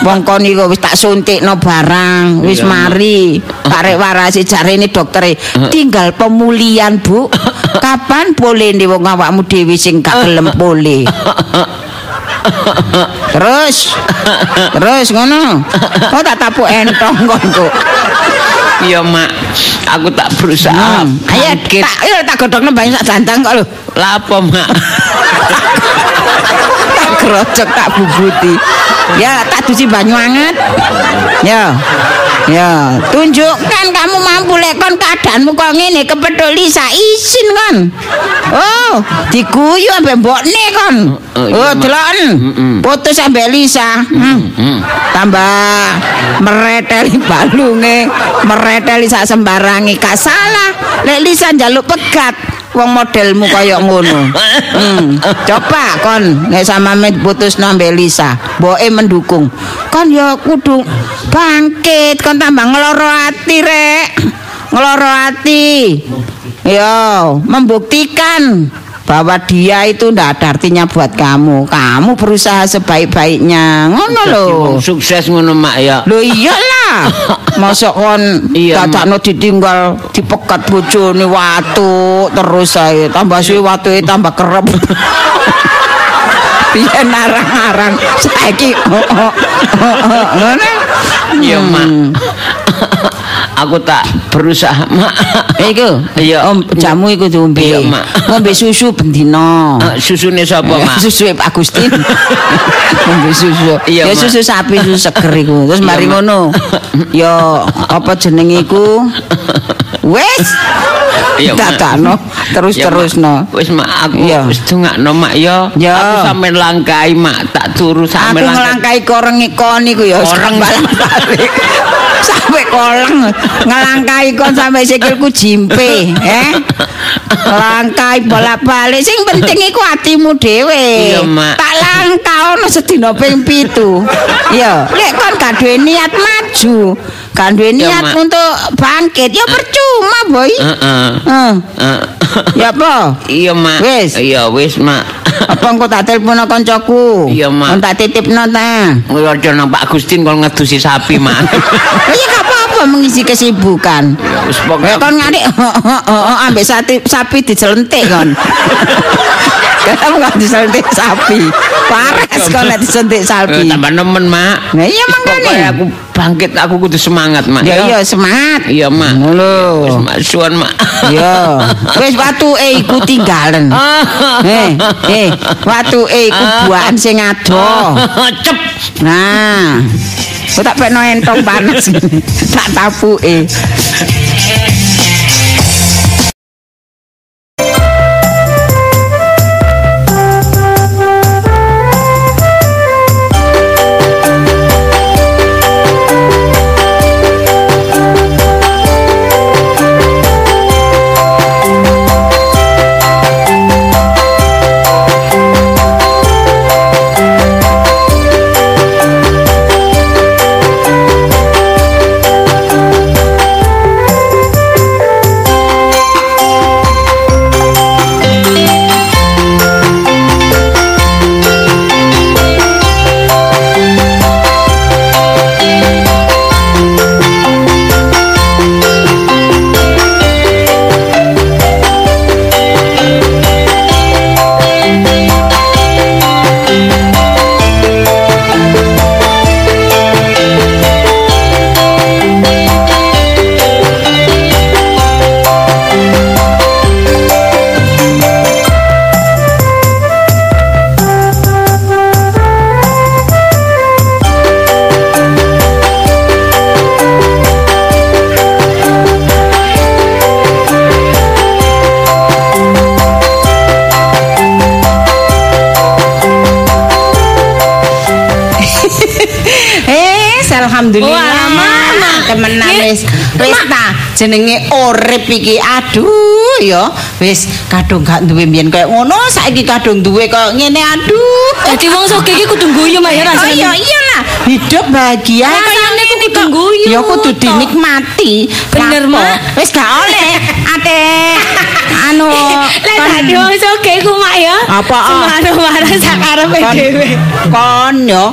Wong kon iku wis tak suntikno barang, wis mari. Karek warasi jarene doktere tinggal pemulihan, Bu. Kapan boleh nih wong awakmu dhewe sing gak gelem pulih? Terus Terus ngono. Kok tak tapuk entong kok. Iya mak, aku tak berusaha. Hmm. Ayo tak ayo tak godhogno banyu sak jantang kok lho. Lapo mak? tak gerocok tak bubuti ya tak dusi banyu anget ya ya. Tunjukkan kamu mampu lekon keadaanmu kok ngene kepethuk Lisa isin kon. Oh diguyu ambek mbokne kon. Oh, oh Mak. deloken putus ambek Lisa. Hmm. Hmm. tambah mereteli balunge mereteli sak sembarange. Gak salah. Lek Lisa njaluk pegat wong modelmu kaya ngono. Hmm. coba kon. Nek samame putus ambek Lisa. Mboke mendukung. Kon ya kudu bangkit. Kon tambah ngeloro ati rek. Ngeloro ati. Yo membuktikan bahwa dia itu ndak ada artinya buat kamu. Kamu berusaha sebaik-baiknya. Ngono lho. Sukses ngono mak ya. Lho iyalah. Masa kon dadakno ditinggal dipekat bojone watu terus ae tambah suwe watuke tambah kerep. Biyen narang-narang saiki ngono. Iya mak. Aku tak berusaha mak. Iku, Iya. om jamu iku diombe. Iya, Mak. Ngombe susu bendina. Eh, Susune sapa mak? Susu Pak Agustin. Ngombe susu. Iya, ya susu sapi susu seger iku. Terus mari ngono. Ya apa jenenge iku? Wes. Iya, Mak. Dadakno terus-terusno. Wis mak aku wis dongakno mak ya. Ya. Aku sampe langkai mak tak turu Aku sampe langkai. ngelangkai koreng kon iku ya Koreng. balik sampai koleng ngelangkai kon sampai sikilku jimpe eh ngelangkai bolak-balik sing penting iku atimu dhewe tak langkaono sedina ping pitu iya lek kon gak duwe niat maju gak duwe niat Mak. untuk bangkit ya percuma boy Heeh. Eh, Eh. ya apa Iya mak. Wis. Iya wis mak. apa engko tak telepon kancaku Iya, Mak. Tak titipno ta Aja nang Pak Gustin kalau ngedusi sapi mak. Iya gak apa-apa mengisi kesibukan. Wis Ya pokoknya kon ngadik ambek sapi dicelentik kon. Kamu kok disuntik sapi. Paras kok nek disuntik Eh, sapi. tambah nemen, Mak. Nah, iya. Pokoknya aku bangkit, aku kudu semangat, Mak. Ya iya semangat. Iya, Mak. Ngono Wis. Mak, suwun, Mak. Ya, wis watu e iku tinggalan. Eh, eh, watu e iku buahan sing adoh. Cep. Nah, kok tak pekno entong panas. tak tapuke. Alhamdulillah. Wah, Mama. Temenan wis. Wis ta, jenenge urip iki. Aduh, ya. Wis kadung gak duwe mbiyen kaya ngono, saiki kadung duwe kaya ngene. Aduh. Jadi wong soge iki kudu guyu Mak ya Oh rasane. iya iyalah, hidup bahagia kaya ngene kudu guyu, Ya kudu dinikmati. Bener? Mak. Wis gak oleh. Ate anu Lah kon- tadi wong soge ku Mak ya. Apa, ah? Semaro-maro sakarepe kon, dhewe. kon yo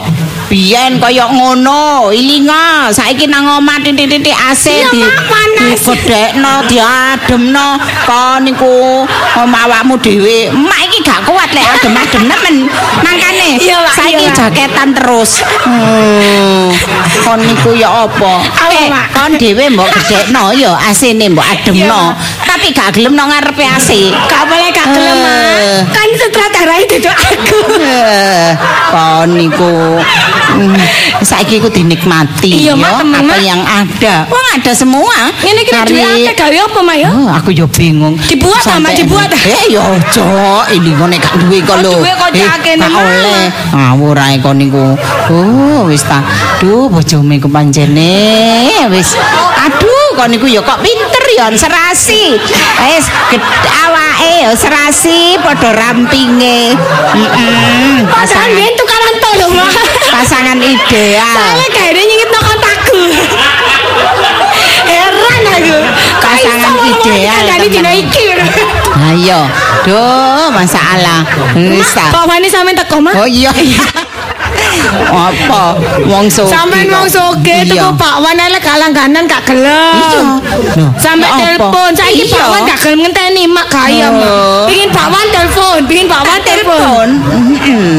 biyen kaya ngono. Ilinga saiki nang omah titik-titik AC di Mak, digedhekno diademno. Kon niku omah awakmu dhewe? Emak iki gak kuat lek adem-adem nemen. Mak, saiki Mak. jaketan terus. Hmm, kon niku ya apa Eh, Mak? kon dhewe mbok gedhekno ya AC-ne mbok ademno tapi gak gelem nang ngarepe AC Gak boleh gak gelem. Eh. Kan sutradara itu aku. Eh, kon niku hmm, saiki ku dinikmati Iya, ya, apa yang ada. Wong ada semua. Ngene iki duwe akeh gawe apa Mak ya? Oh, aku yo bingung. Dibuat, Mak, Sampai- dibuat. Eh, yo ojo, ini ngene gak duwe kok Oh, lho. duwe kok Eh, gak Mak. oleh. Ngawur ae kon niku. Oh, wis ta. Duh, bojone ku panjene wis. Aduh, kon niku yo kok pinter yo serasi. Wis awake yo serasi padha rampinge. Heeh. Padahal biyen tukaran to lho pasangan ideal. Soalnya kayaknya nyingit no kontakku. Heran aku. Pasangan ideal, Dari dina iki. Ayo, duh masalah. Wis ta. Pak Wani sampe teko Mak. Oh iya. Apa? Wong soge. Sampean wong soge Iya. tuku Pak Wan elek kalangganan gak gelem. Sampai apa? telepon, saiki. Pak Wan gak gelem ngenteni mak kaya Oh. mak. Pingin Pak Wan telepon, pingin Pak Wan telepon. Heeh.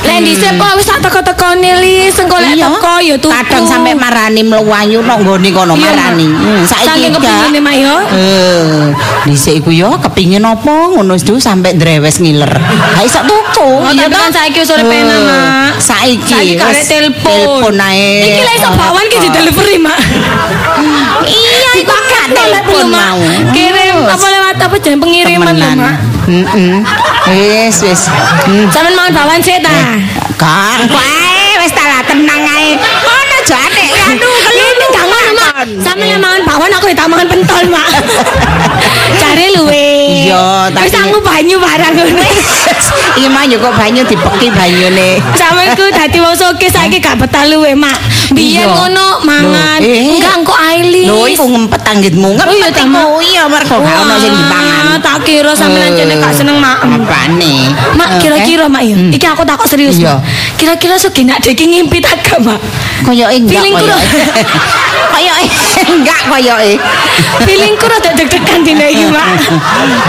Lah dhisik kok wis tak teko-tekone li, sengko lek Iya. teko ya tuku. Kadang sampai marani melayu nang nggone kono marani. Hmm, saiki gak. kepingine, Mak, ya. Eh, dhisik iku yo kepingin apa ngono itu sampai drewes ngiler. Ha iso tuku. Oh, tapi kan saiki wis urip Eh, enak, Mak. Saiki Karek wis telepon. Ae. Iki lek iso Pak Wan ki di delivery mak. Iya, iku gak Telepon mau. Kirim apa lewat apa jeneng pengiriman lho mak. Heeh. Wis wis. Hmm. Sampeyan mangan Pak Wan sik ta. Kak, wae wis ta tenang ae. Ono aja atik. Aduh, gak ngono mak. Sampeyan mangan Pak Wan aku tak mangan pentol mak. Cari luwe. Iya, tapi- Wis aku banyu barang ngono. Iki mah yo kok banyu dipeki banyune. Sampeyan ku dadi wong soge saiki gak betah luwe mak. Biyen ngono mangan. Eh. Enggak engko ailis. Lho iku ngempet anggitmu. Oh Ngempet Mak? iku iya mergo gak ono sing dipangan. Tak kira sampeyan jane gak seneng mak. Apane? Mak Eh, kira-kira mak ya. Iki aku takut serius. Iya. Mak. Kira-kira sugi nak deki ngimpi tak gak mak. Koyoke enggak koyoke. Koyoke enggak koyoke. Feelingku rada deg-degan dina iki, Mak.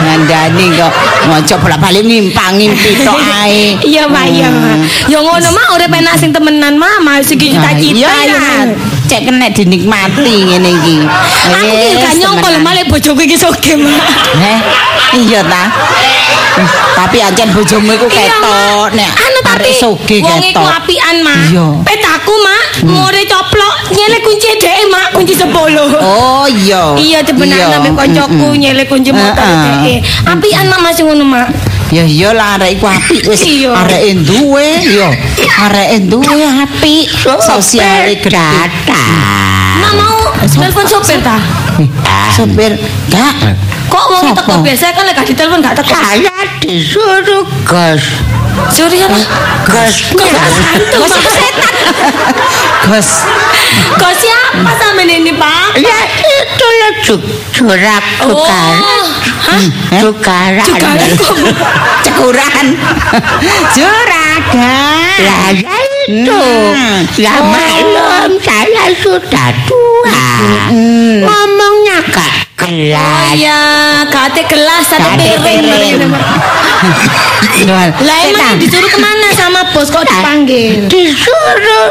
Ngandani kok ngojo bolak-balik ngimpang ngimpi tok ae. Iya, Mak, iya, Mak. Ya ngono, Mak, urip enak sing temenan, Mak. Mas iki cita-cita Iya ya. Cek kena dinikmati ngene iki. Aku ki Wis, gak nyongkol temenan. malah bojoku iki soge, Mak. Heh, iya ta. Tapi ancen bojomu iku ketok nek anu tapi soge wong iku ketok. apian, Mak. Petaku, Mak, ngore coplok, nyele kunci dhek, Mak, kunci 10. Oh iya. Iya dibenakno ambek koncoku nyele kunci motor dhek. Apian Mak masih ngono, Mak. Ya iya lah arek iku apik wis. Areke duwe ya. Areke duwe apik. Sosiale Data. Mak mau telepon sopir ta? Sopir enggak. Kok wong teko biasa kan lek gak ditelepon gak teko. Saya disuruh gas. Suri apa? Gas. Kok hantu, Mak? setan. Gus. Kok siapa sama ini, Pak? Ya itu lah cuk curak cukar. Oh. Hah? Cukaran. Cukaran kok. Cekuran. Juragan. Lah ya itu. Hmm. Ya Oh. maklum saya sudah tua. Hmm. Ngomongnya gak Oh kelas. iya, kate gelas ada piring. Lah emang disuruh ke mana sama bos kok dipanggil? Disuruh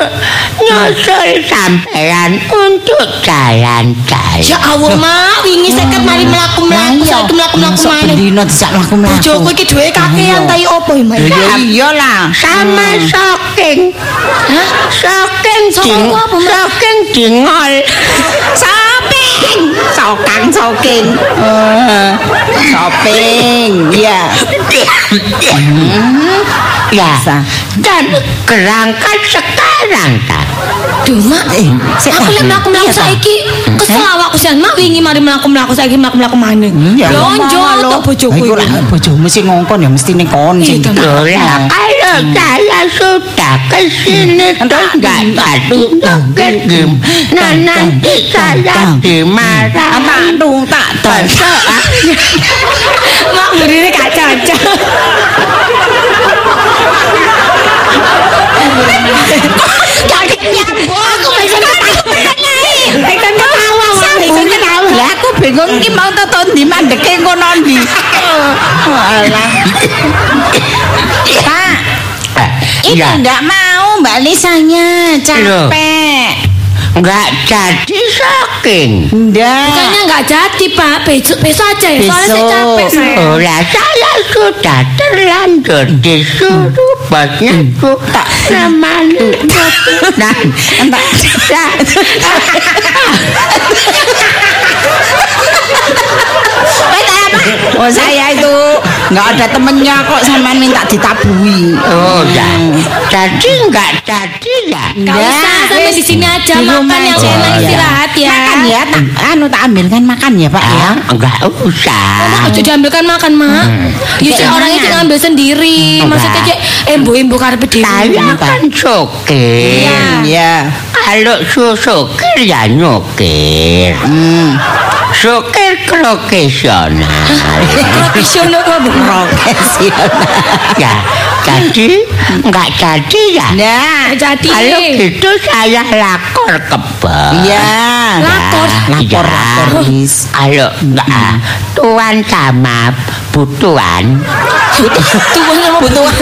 nyusul sampean untuk jalan-jalan. Ya Allah, Mak, wingi seket mari mlaku-mlaku, Iya. saiki mlaku-mlaku maneh. bendino dijak mlaku-mlaku. Bojoku iki duwe kakean ta opo ya, Mak? Ya iyalah. sama soking Hah? soking Soking ding- ku apa, Mak? soking dingol Shopping, sokang soking. Eh, shopping, ya. ya Bisa. dan berangkat sekarang Duh, Mak. Eh, Aku lek mlaku-mlaku Iya, ta? saiki kesel awakku sian. Mak wingi mari mlaku-mlaku saiki mlaku-mlaku maneh. Ya, Lonjo tok bojoku Iku lah bojomu sing ngongkon ya mesti ning kon sing Iya, Loh, lah, kalau saya sudah ke sini terus nggak tadi gim nah nanti saya dimarah tak dung tak Masa Mak. Ikon ketawa. Lah aku bingung iki mau toto ndi mandeke ngono ndi. Alah. Ya enggak mau Mbak Lisanya, capek. nggak jadi saking Enggak. Bukannya nggak jadi pak, besok besok aja ya. Soalnya saya capek saya. Oh, lah saya sudah terlanjur disuruh bosnya tak namanya Nah, entar. Oh saya itu nggak ada temennya kok sama minta ditabui. oh ya jadi nggak jadi ya Gak usah, sampai di sini aja Di makan yang enak Iya. istirahat ya. Makan ya, tak, anu tak ambilkan makan ya Pak ya. Ah, nggak usah Mak, aja diambilkan makan, Mak. Ya sih Kayak orang itu ngambil sendiri. Enggak. Maksudnya cek embo-embo karepe dhewe. saya kan sokir Iya. Iya. kalau su sokir ya nyokir Hmm. sokir profesional Profesional Bu. Profesional. ya jadi nggak jadi ya Nah, Jadi. kalau gitu saya lakor ke bos. Lakor? Lapor, Ya. lapor, Miss. Kalau enggak, tuan sama butuan. Tuan sama Butuhan.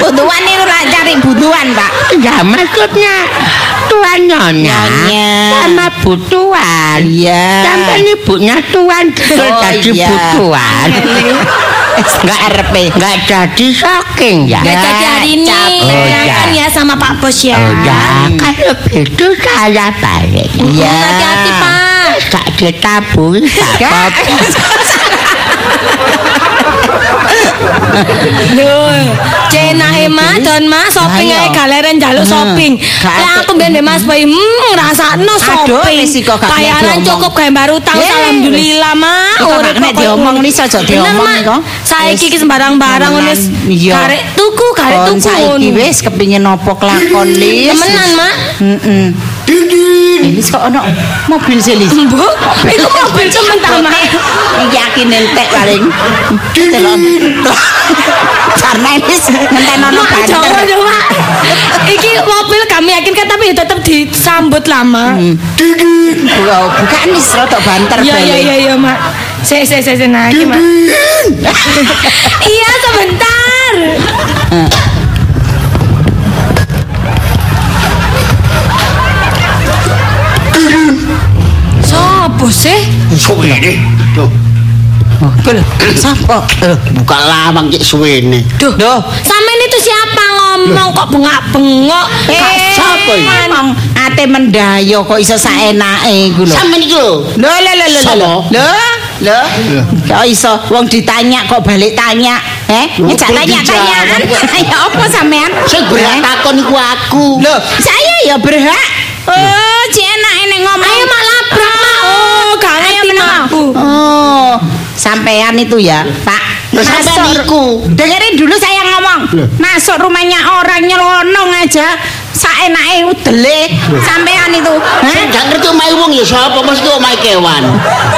Butuhan itu cari butuhan, Pak. Ya maksudnya tuan nyonya, Nyonya. sama butuan. Iya. Sampai ibunya tuan Oh, jadi iya. butuan. Enggak RP. Enggak jadi saking ya. Gak jadi hari ini. capek. Oh, ya ya. kan ya sama Pak Bos ya. Oh ya, kalau gitu saya balik. Iya. Hati-hati, Pak. Tak ditabui, tak apa. Loh, cena emak don mas shopping ae galeren njaluk shopping. Lah aku mbek Mas Boy, hmm ngrasakno shopping. Bayaran cukup gambar utang Wis. alhamdulillah mak. Iko gak Urip kena kok diomong. Lis, aja diomong iko. Saiki Wis. ki sembarang-barang wis. Karek tuku, karek tuku saiki wis kepingin nopo kelakon Lis. Temenan, Mak. Heeh. Eh, Lis kok ono mobil Lis. Mbok, iku mobil temen ta, Mak. Yakin entek paling. Delok. Karena Lis ngenten ono banter. Iki mobil kami yakin kan tapi ya tetep di rambut lama. Buka, bukan nih rada banter Iya iya iya iya mak. Saya saya saya saya nah, iki, mak. iya sebentar. Sopo sih? Suwene. Tuh, Kul, sapa? Eh, buka lawang cek suwene. Duh, Duh. Sampean itu siapa ngomong kok bengak-bengok? Eh, Sapa iki? Ngomong ate mendayo kok iso saenake iku lho. Sampe iki lho. Lho lho lho lho. Lho. Lho. Kok iso wong ditanya kok balik tanya? Eh, Lho, ngejak tanya-tanyaan. Ya apa sampean? Sing berhak Eh? takon iku aku. Loh, saya ya berhak. Oh, cek enak nek ngomong. Ayo. Oh, makku. Oh, sampean itu ya, Pak. Masuk-. Dengerin dulu saya ngomong. Masuk rumahnya orang nyelonong aja. Saenake udele sampean itu. Sing gak ngerti omahe wong ya sapa mesti omahe kewan.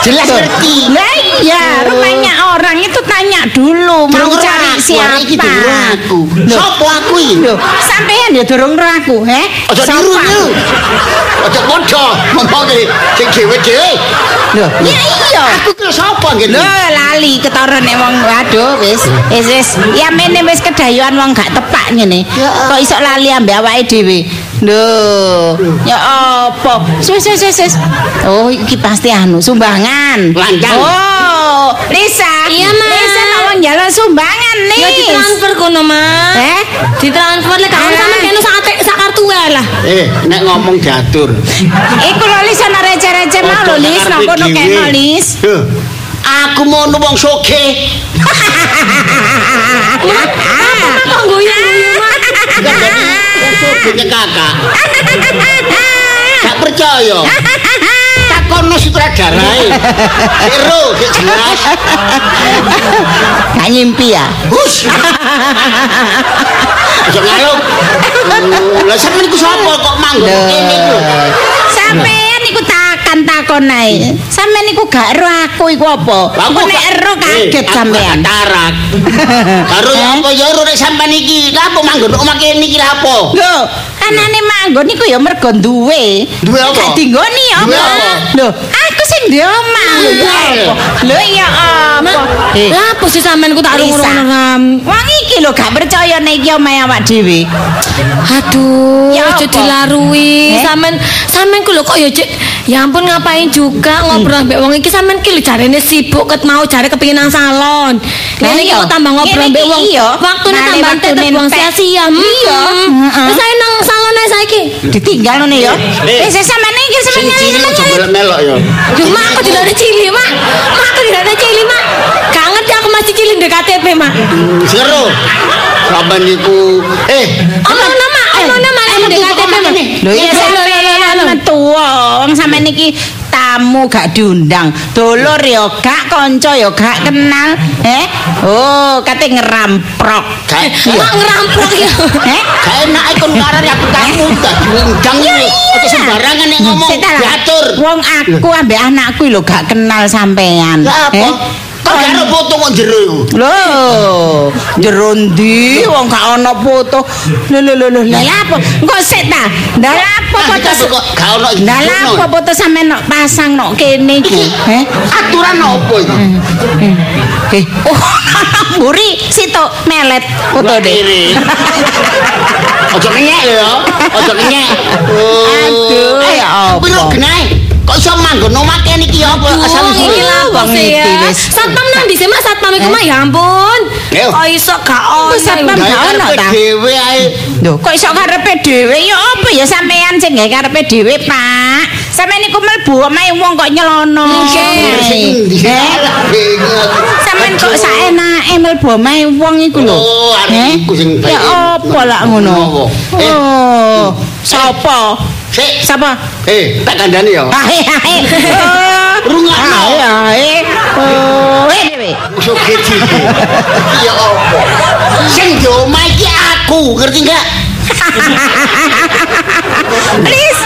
Jelas ngerti. Lah iya, rumahnya orang itu tanya dulu mau cari siapa. Iki durung aku. Sopo aku iki? Loh, sampean ya durung ro aku, he? Aja Sapa? niru niru. Aja padha ngomongne sing dhewe-dhewe. Loh, ya iya. Aku ki sapa gitu. Lho lali ketoron nek wong waduh wis wis wis ya mene wis kedayuan wong gak tepak ngene. Kok iso lali ambek awake dhewe. Lho, ya apa? Wis wis wis wis. Oh, iki pasti anu sumbangan. Oh, Lisa. Iya, Ma. Lisa mau wong jalan sumbangan nih. Ya ditransfer kono mak. Eh? Ditransfer lek kamu Ah. sampean kene sak sak kartu wae lah. Eh, nek ngomong diatur. Iku lho Lis ana receh-receh mau lho Lis, nang kono kene Lis. Aku mau wong soge. Mak kok guyu-guyu mak? Soge kakak. Gak percaya. Takono sutradarae. Seru, sik jelas. Gak nyimpi ya. Hus. Aja ngaluk. Lah sampeyan iku sapa kok manggon kene iku? Sampean iku takan takon ae. Sampean iku gak ero aku iku apa? Aku nek ero kaget sampean. Tarak. Karo ya apa ya ero nek sampean iki. Lah apa manggon omah kene iki lah apa? Lho, anane manggon iku ya mergo duwe. Duwe apa? Gak dinggoni ya apa? Lho, aku sing duwe omah. Iya. Lho apa? Lho ya apa? Eh, Lah apa sih sampean ku tak ram. Wong iki lho gak percaya nek iki omahe awak dhewe. Aduh, Ya aja apa? dilarui. Eh? Sampean sampean ku lho kok ya. Ya ampun ngapain juga ngobrol mbek wong iki sampean ki lho jarene sibuk ket mau jare kepengin nang salon. Lah Ngene iki iya. kok tambah ngobrol mbek iki wong. iya. Waktune tambah buang entek. sia-sia. Iya. Heeh. Wis ae nang salon ae saiki. Ditinggal ngene ya. Eh. Wis sampean iki sampean cilik aja melok ya. Duh, mak aku tidak ada cili, mak. Mak aku tidak ada cili, mak. Gak ngerti aku masih cili di KTP, mak. Seru. Sampeyan iku eh Ono nama, ono nama di KTP, mak. Lho ya sampean metu wong sampean iki tamu gak diundang. Dolor ya gak, kanca ya gak kenal. Eh? Oh, kate ngeramprok. gak Mak ngerampok ya. Eh? gak enak ikon karo aku kamu tak diundang iki. Aja sembarangan nek ngomong ta lah. diatur. Wong aku ambek anakku lho gak kenal sampean. Eh? Karo foto kok jero iku? Lho, jero ndi wong gak ana foto. Lho lho lho lho, lha apa? Engko sik ta. Lah apa foto? kok gak Lah lah apa foto sampean nok pasang nok kene iku? Eh? aturan apa iki? Eh, oh, mburi situ melet foto deh. Kiri. Ojo kenyek lho, ojo kenyek. Aduh, eh, ya apa? Kok iso manggon omah kene iki apa asal Wong iki sih iki ya? Satpam nang dhisik, mak satpam iku mah ya ampun. Kok iso gak ono. Kok satpam gak ono ta? dhewe ae. Lho, kok iso karepe dhewe ya apa ya sampean sing gawe karepe dhewe, Pak? Sampeyan iku mlebu omahe wong kok nyelono. Ndi? Eh? Sampeyan kok saenake mlebu omahe wong iku lho. Oh, arek Eh? iku sing. Ya apa lak ngono? Eh. Oh, sapa? Sik, Sapa? eh, tak kandhani ya. Ae ae. Rungokno. Ae ae. Oh, eh dhewe. Sugih iki. Ya apa? Sing iki aku, ngerti enggak? Lis,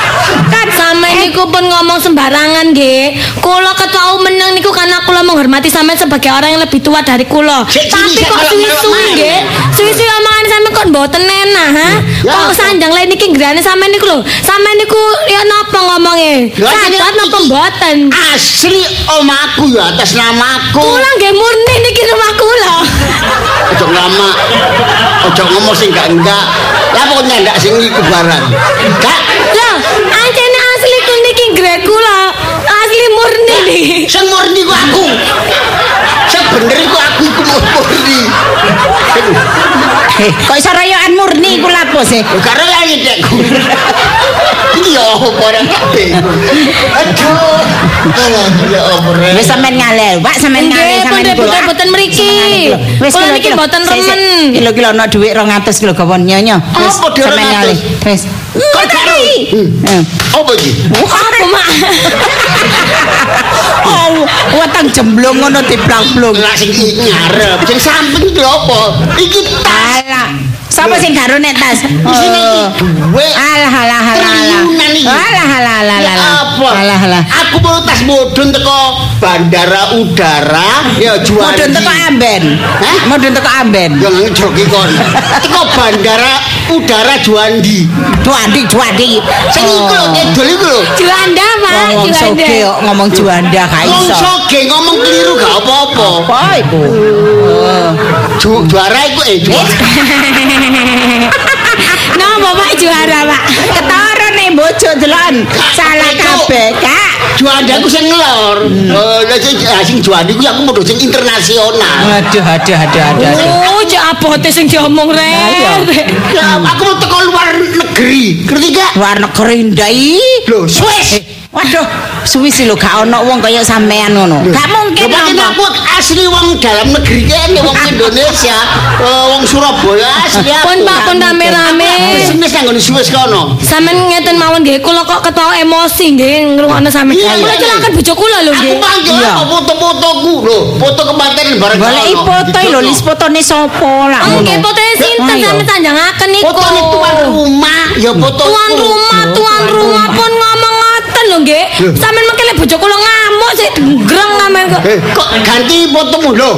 Kan sampean niku pun ngomong sembarangan nggih. Kula ketau meneng niku karena kula menghormati sampean sebagai orang yang lebih tua dari kula. Tapi kok suwi-suwi melok nggih. mana? Suwi-suwi omongan sampean kok mboten enak, ha? Kok sanjang lain iki ngrene sampean niku lho. Sampean niku ya napa ngomongnya? Sadar ini- napa mboten? Asli omaku ya atas namaku. Kula nggih murni niki rumah kula. Ojo lama. Ojo ngomong sing enggak enggak. Lah pokoknya ndak sing iku barang. Gak. Lah, ancene asli ku niki kula. Asli murni niki. Sing murni ku aku. Sing bener iku aku iku murni. kok iso royokan murni iku lapo sih? Karo ya ngidekku. Iki ya apa ora kabeh. Aduh. Ya apa rek. Wis sampean ngale, Pak, sampean ngale Nggih, sampean pun iku. boten boten mriki. Wis Kula kilo, kilo. mboten remen. Kilo-kilo ono dhuwit 200 kilo gawon nyonya. Wis Apa dhuwit sampean 200? ngale. Wis. Kok karo? Eh. Apa iki? Apa, Mak? Oh, weteng jemblung ngono diplak-plung. Lah sing iki ngarep, sing samping iki apa? Iki tas. Alah. Sapa sing garo nek tas? Isine iki duwe. Alah alah alah alah. Alah alah alah Ya alah. apa? Alah alah. Aku mau tas mudun teko bandara udara ya jual. Mudun teko Amben. Hah? Mudun teko Amben. Ya ngejoki kon. Teko bandara udara Juandi. Juandi, Juandi. Sing iku lho ngedol iku lho. Juanda. Wong Juanda. soge kok ngomong Juanda gak Wong iso. soge ngomong keliru gak apa-apa. Apa iku? Ju juara iku eh juara. Napa, Pak juara, Pak? Ketara nih bojo delon. Salah kabeh, Kak. Juanda iku sing ngelor. Oh, lah sing sing Juandi iku aku mau sing internasional. Aduh, aduh, aduh, aduh. Oh, cek abote sing diomong rek. Ya, aku mau teko luar negeri. Ngerti gak? Luar negeri ndai. Lho, Swiss. Waduh, suwi sih lho gak ono wong kaya sampean ngono. Gak mungkin Lho, aku asli wong dalam negeri kene wong Indonesia, eh, wong Surabaya asli aku. Pun Pak pun rame-rame. Bisnis nang nggon Swiss kono. Sampeyan ngeten mawon nggih, kula kok ketawa emosi nggih ngrungokno sampeyan. Iya, Kula iya. celakan bojo kula lho Aku nggih. panggil Iya. apa foto-fotoku lho, foto kematian bareng Goleki kono. foto lho, lis fotone sapa lah ngono. Nggih, fotoe sinten Ayo. sampeyan tanjangaken niku. Fotone tuan rumah, ya foto. Tuan rumah, tuan rumah pun ngomong nggih. Sampeyan mengkele bojo kula ngamuk sik greng sampeyan kok. Eh, kok ganti fotomu lho?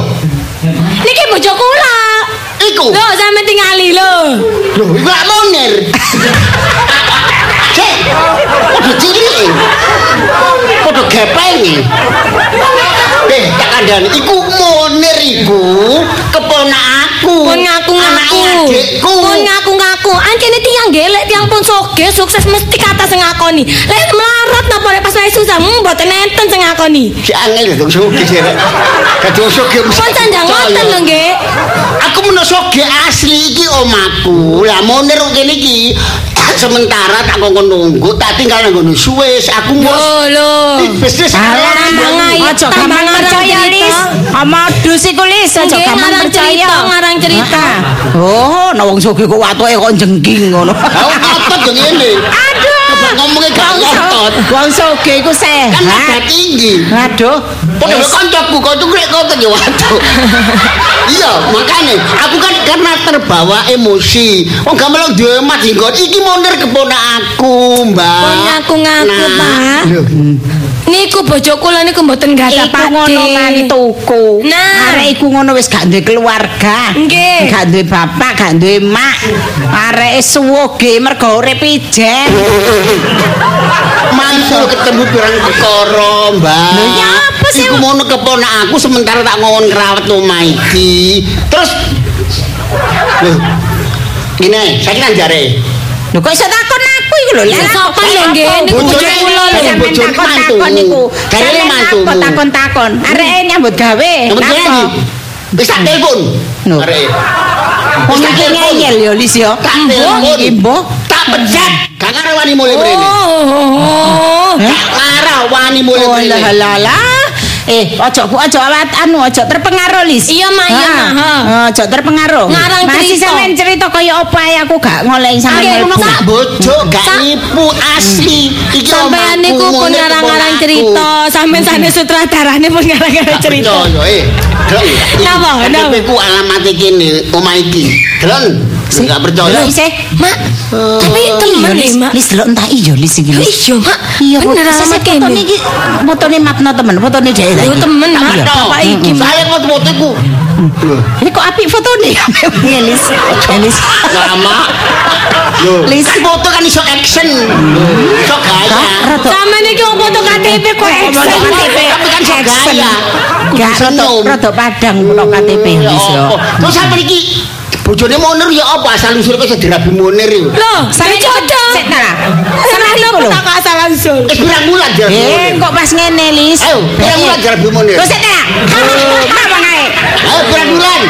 Niki bojo kula. Iku. Lho, sampeyan tingali lho. Lho, iku lak moner. Cek, udah cilik. Udah gepeng. Eh, tak kandani. Iku moner iku keponak aku. Pun ngaku-ngaku. Anake adikku. Pun ngaku-ngaku. Ancene tiang gelek, tiang pun soge, sukses mesti kata sing ngakoni. Lek melarat napa lek pas susah, hmm mboten enten sing ngakoni. Si angel dong soge sih. Kado soge mesti. Pun sanjang ngoten lho nggih. Aku menawa soge asli iki omaku. Lah moner kene iki sementara tak kongkon nunggu tak tinggal nang ngono Swiss. Aku mau Lho lho. bisnis Aja gampang percaya, cerita. Lis. Modus iku, Lis. Aja gampang percaya. cerita, ngarang cerita. Oh, nah wong sugih kok watoke kok jengking ngono. Aku ngotot yo ngene. Ngomongnya gak ngotot. Wong sugih iku Kan nada sehat. tinggi. Aduh. Padha Wis. kancaku, kancaku rek ngotot ya waduh. Iya, makanya aku kan karena terbawa emosi. Wong gak melok duwe jenggot iki moner keponak aku, Mbak. Pun ngaku-ngaku, Pak. Niku bojo kula niku mboten gadah Iku ngono mantuku. Nah. Arek iku ngono wis gak duwe keluarga. Nggih. Gak duwe bapak, gak duwe mak. Arek suwoge mergo urip ijen. mantul ketemu pirang perkara, Mbak. Lho, ya apa sih? Iku mono keponak aku sementara tak ngon ngrawet omah iki. Terus Lho. Ini, saya kan jare. Lho kok iso takon aku iku lho. Lah, sopan lho, nggih. Niku bojo Bojone- kula lho. Bojone mantu. takon niku. Kayane Sampeyan mantumu. apa takon-takon. Arek nyambut gawe. Napa? Wis tak telepon. Lho. Arek. Wong iki ngeyel yo Lis yo. Tak telepon. Mbok. Tak pecat. Gak ngarah wani mulai mrene. Oh. Gak wani mulai Oh mrene. lah lah lah. Eh, ojo ku ojo awat anu ojo terpengaruh Lis. Iya, Mak, iya, Mak, ha. Ojo terpengaruh. Ngarang Masih cerita. sampean cerita kaya apa ae aku gak ngolehi sampean. Nggih, mlebu. Sak. Bojo gak nipu asli. Iki Sampeyan omahku, niku pun ngarang-ngarang cerita, sampeyan sane sutradarane pun ngarang-ngarang cerita. percaya, eh. Delon. Napa, napa? KTP ku alamat iki omah iki. Delon. Sik. Gak percaya. Isih. Mak, tapi temen Lis, ya, Mak. Lis delok entah iya Lis iki Lis. Iya, Mak. Iya, bener alamat sik, fotone kene. iki fotone matno temen, fotone Yo iki. temen, Mak. Iya. Bapak iki. Saya foto-foto iku. Ini kok apik fotone ya Lis. Lis. Lama. Lis. foto kan iso action. Iso gaya. Sama nih kok foto KTP kok. KTP Tapi kan gaya. Gak rada padang kok KTP Ya Lis yo. apa? Terus sampe iki bojone Monir ya apa asal usul kok dirabi Monir yo. Loh, Sampe saya cocok. Sik ta iku lo lho. tak asal langsung. Wis pirang bulan dirabi Eh, Monir. kok pas ngene Lis. Ayo, pirang bulan dirabi Monir. Kok sik ta? Apa ngae? Ayo pirang bulan.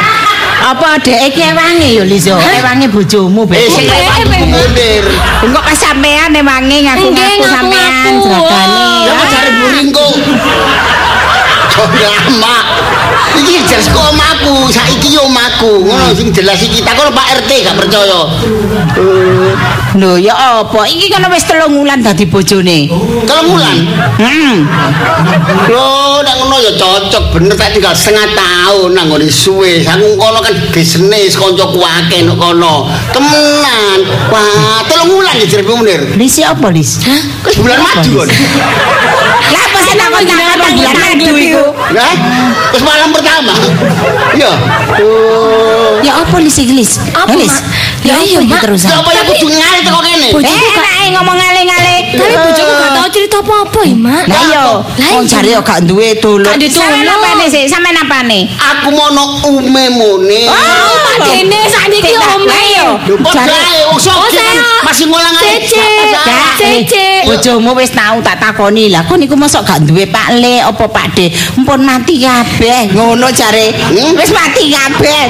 Apa dhek iki ewange yo Lis yo? Ewange bojomu Eh sing Eh, lewat Beb. Monir. Kok pas sampean ewange ngaku-ngaku Nggih, sampean ngaku-ngaku. jragane. Ya kok cari buringku. Kok lama. Iki jelas kok omaku, saiki yo omaku. Ngono sing jelas iki tak Pak RT gak percaya. Lho ya apa? Iki kan wis telung wulan dadi bojone. Kalau mulan, Hmm. Lho, nek ngono ya cocok bener tak tinggal setengah tahun nang ngene suwe. Aku kono kan bisnis kancaku akeh nang kono. Temenan. Wah, telung wulan ya jare Munir. Lis ya apa Lis? Wis bulan madu kon. Lah apa sih takon takon bulan madu iku? Hah? Wis malam pertama. Ya. Oh. Ya apa Lis iki Lis? Apa? Ya iya, Mak. terusan? Apa ya kudu ngali teko kene? Eh, enake ngomong ngale-ngale. Tapi bojoku gak tau cerita apa-apa ya, Mak. Lah iya, Lah wong jare gak duwe dulur. Gak duwe Sampeyan dulur. apane sih? Sampeyan apane? Aku mono ume Munir. Oh, Pak Dene sakniki lah iya. Lho, Jare- sok Oh, masih ngulang Cece. Gak, Cece. eh, bojomu wis tau tak takoni lah kok niku mosok gak duwe Pak Le apa Pak De mpun mati kabeh ngono jare wis mati kabeh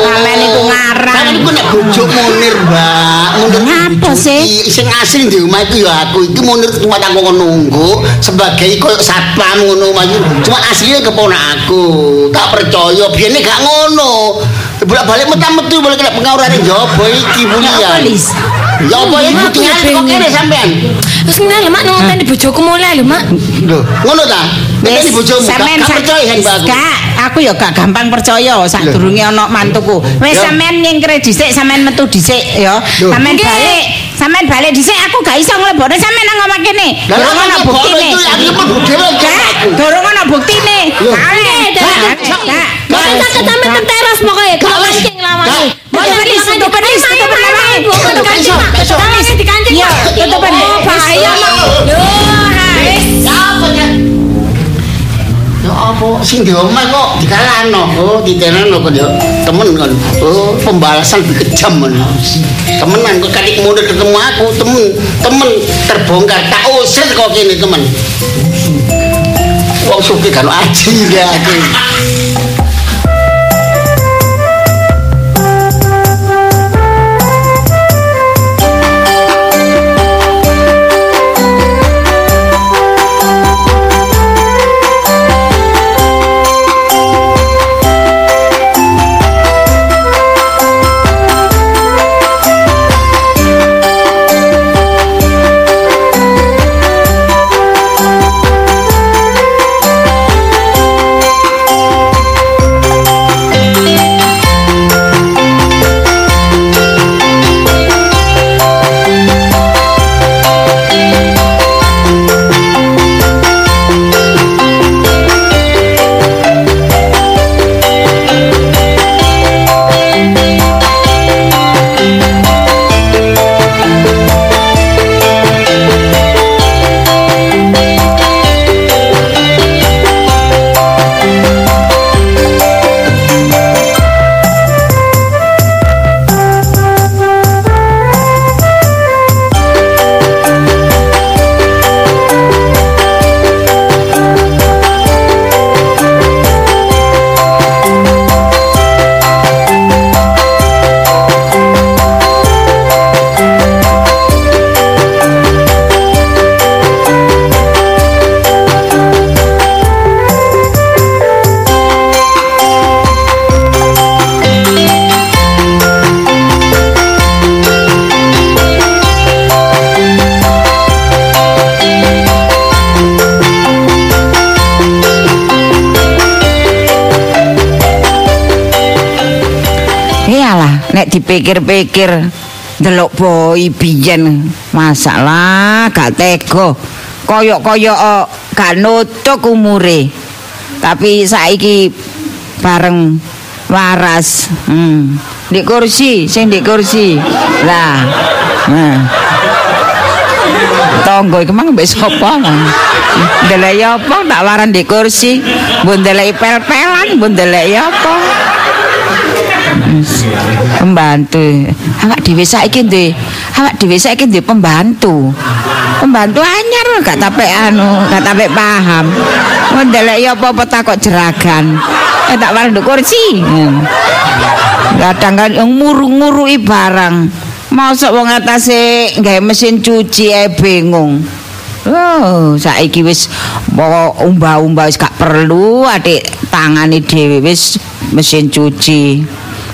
Sampeyan ngarang. Sampeyan niku nek bojo Munir, Mbak. Munir Ngapa sih? iki. Sing asli di omah iku ya aku. Iki Munir cuma tak nunggu sebagai koyo satpam ngono Mas. Cuma aslinya keponak aku. Tak percaya biyen gak ngono. Bolak-balik metu-metu boleh kena pengawurane njaba iki apa Lis? Ya apa ya kudu aku ngali kok kene sampean. Terus ngene lho, Mak, nang ngenteni bojoku mulai lho, Mak. Lho, ngono ta? Wis, sampean percaya. Gak, aku ya gak gampang percaya sadurunge ana mantuku. Wis sampean nyingkre dhisik, sampean metu dhisik ya. Sampean balik, sampean balik dhisik aku gak iso nglebokno sampean nang omah kene. Durung lha ana kok buktine. itu aku mlebu dhewe kan Gak, aku. durung ana buktine. Loh. Balik. Nggih, Gak, Dek. gak, gak. Mboten saged sampe teng teras pokoke, gak Gak, mancing lawange. gak. Mboten Tutup Lis, Lis, tutup tutup Lis, Lis, tutup ayo, Lis. ayo, ayo, bukan Tutup dikancing, Lis, Mak. besok. Lawange dikancing, Iya, Mak. tutup Lis. Oh, bahaya, Mak. Loh, Hais. Apa sing di omah kok dikalano. Oh, ditenano kok yo temen kan. Oh, pembalasan kejam kan. Temenan kok kadik mundur ketemu aku, temen temen terbongkar tak usir kok kene temen. Wong suki kan aji ya aku. Nek dipikir-pikir delok boy biyen masalah gak tega. Koyok-koyok oh, gak nutuk umure. Tapi saiki bareng waras. Hmm. Di kursi, sing di kursi. Lah. Nah. Tonggo iku mang mbek sapa lah. Ndeleki apa tak waran di kursi. Mbok ndeleki pel-pelan, mbok ndeleki apa. Pembantu. Awak dhewe saiki ndek, awak dhewe saiki ndek pembantu. Pembantu anyar gak tapek anu, gak tapek paham. Mbok ndeleki apa-apa takok jeragan. Eh tak waran di kursi. Hmm. Kadang kan yang nguru-ngurui barang. Mosok wong atase gawe mesin cuci ae bingung. Oh, saiki wis mau umbah-umbah wis gak perlu adik tangane dhewe wis mesin cuci.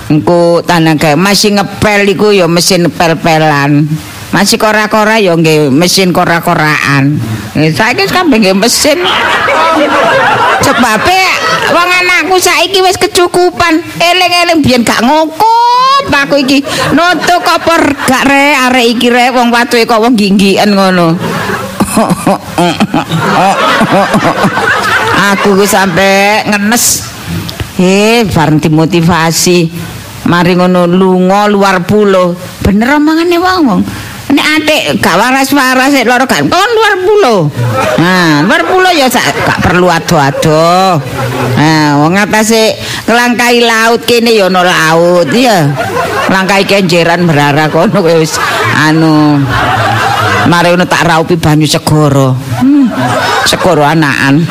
Engko tanah gawe masih ngepel iku ya mesin pel-pelan. Masih kora-kora ya nggih mesin kora-koraan. Eh, Saiki kabeh nggih mesin. Sebabe wong anakku saiki wis kecukupan. Eling-eling biyen gak ngukup aku iki. Nutuk apa gak re arek iki re wong watuke kok wong ginggian ngono. aku ku sampe ngenes. Eh, bareng dimotivasi. Mari ngono lunga luar pulau. Bener omongane wong. Nek atik gak waras-waras sik loro gak kon luar pulau. Nah, luar pulau ya sak- gak perlu ado-ado. Nah, wong atase nglangkai laut kene ya ono laut ya. Nglangkai kenjeran berara kono wis anu Mari ngono tak raupi banyu segoro. Hmm, segoro anakan.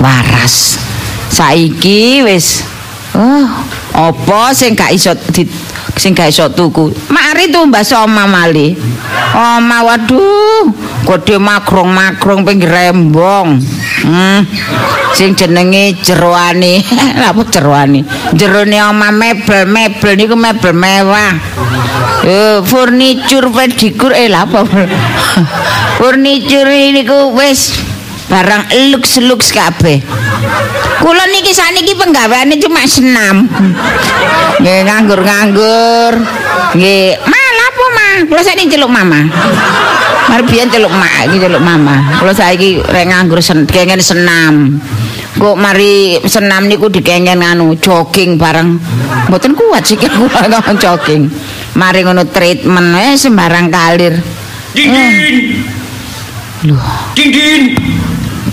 Waras. Saiki wis oh, apa sing gak iso di sing gak iso tuku. Mari tuh Mbak Soma mali. Oma waduh, gede makrong-makrong pinggir rembong. Hmm. Sing jenenge jeroane. Lha apa jeroane? Jerone oma mebel-mebel niku mebel mewah. Eh, furniture pedikur eh lha apa? furniture niku wis barang lux-lux kabeh. Kula niki saniki penggaweane cuma senam. Nggih nganggur-nganggur. Nggih, mal apa mah? Kula saiki celuk mama. Mari biyen celuk mak, iki celuk mama. Kula saiki rek nganggur sen kengen senam. Kok mari senam niku dikengen anu jogging bareng. Mboten kuat sih kula ngomong jogging. Mari ngono treatment eh sembarang kalir. Dindin. Loh, Dindin.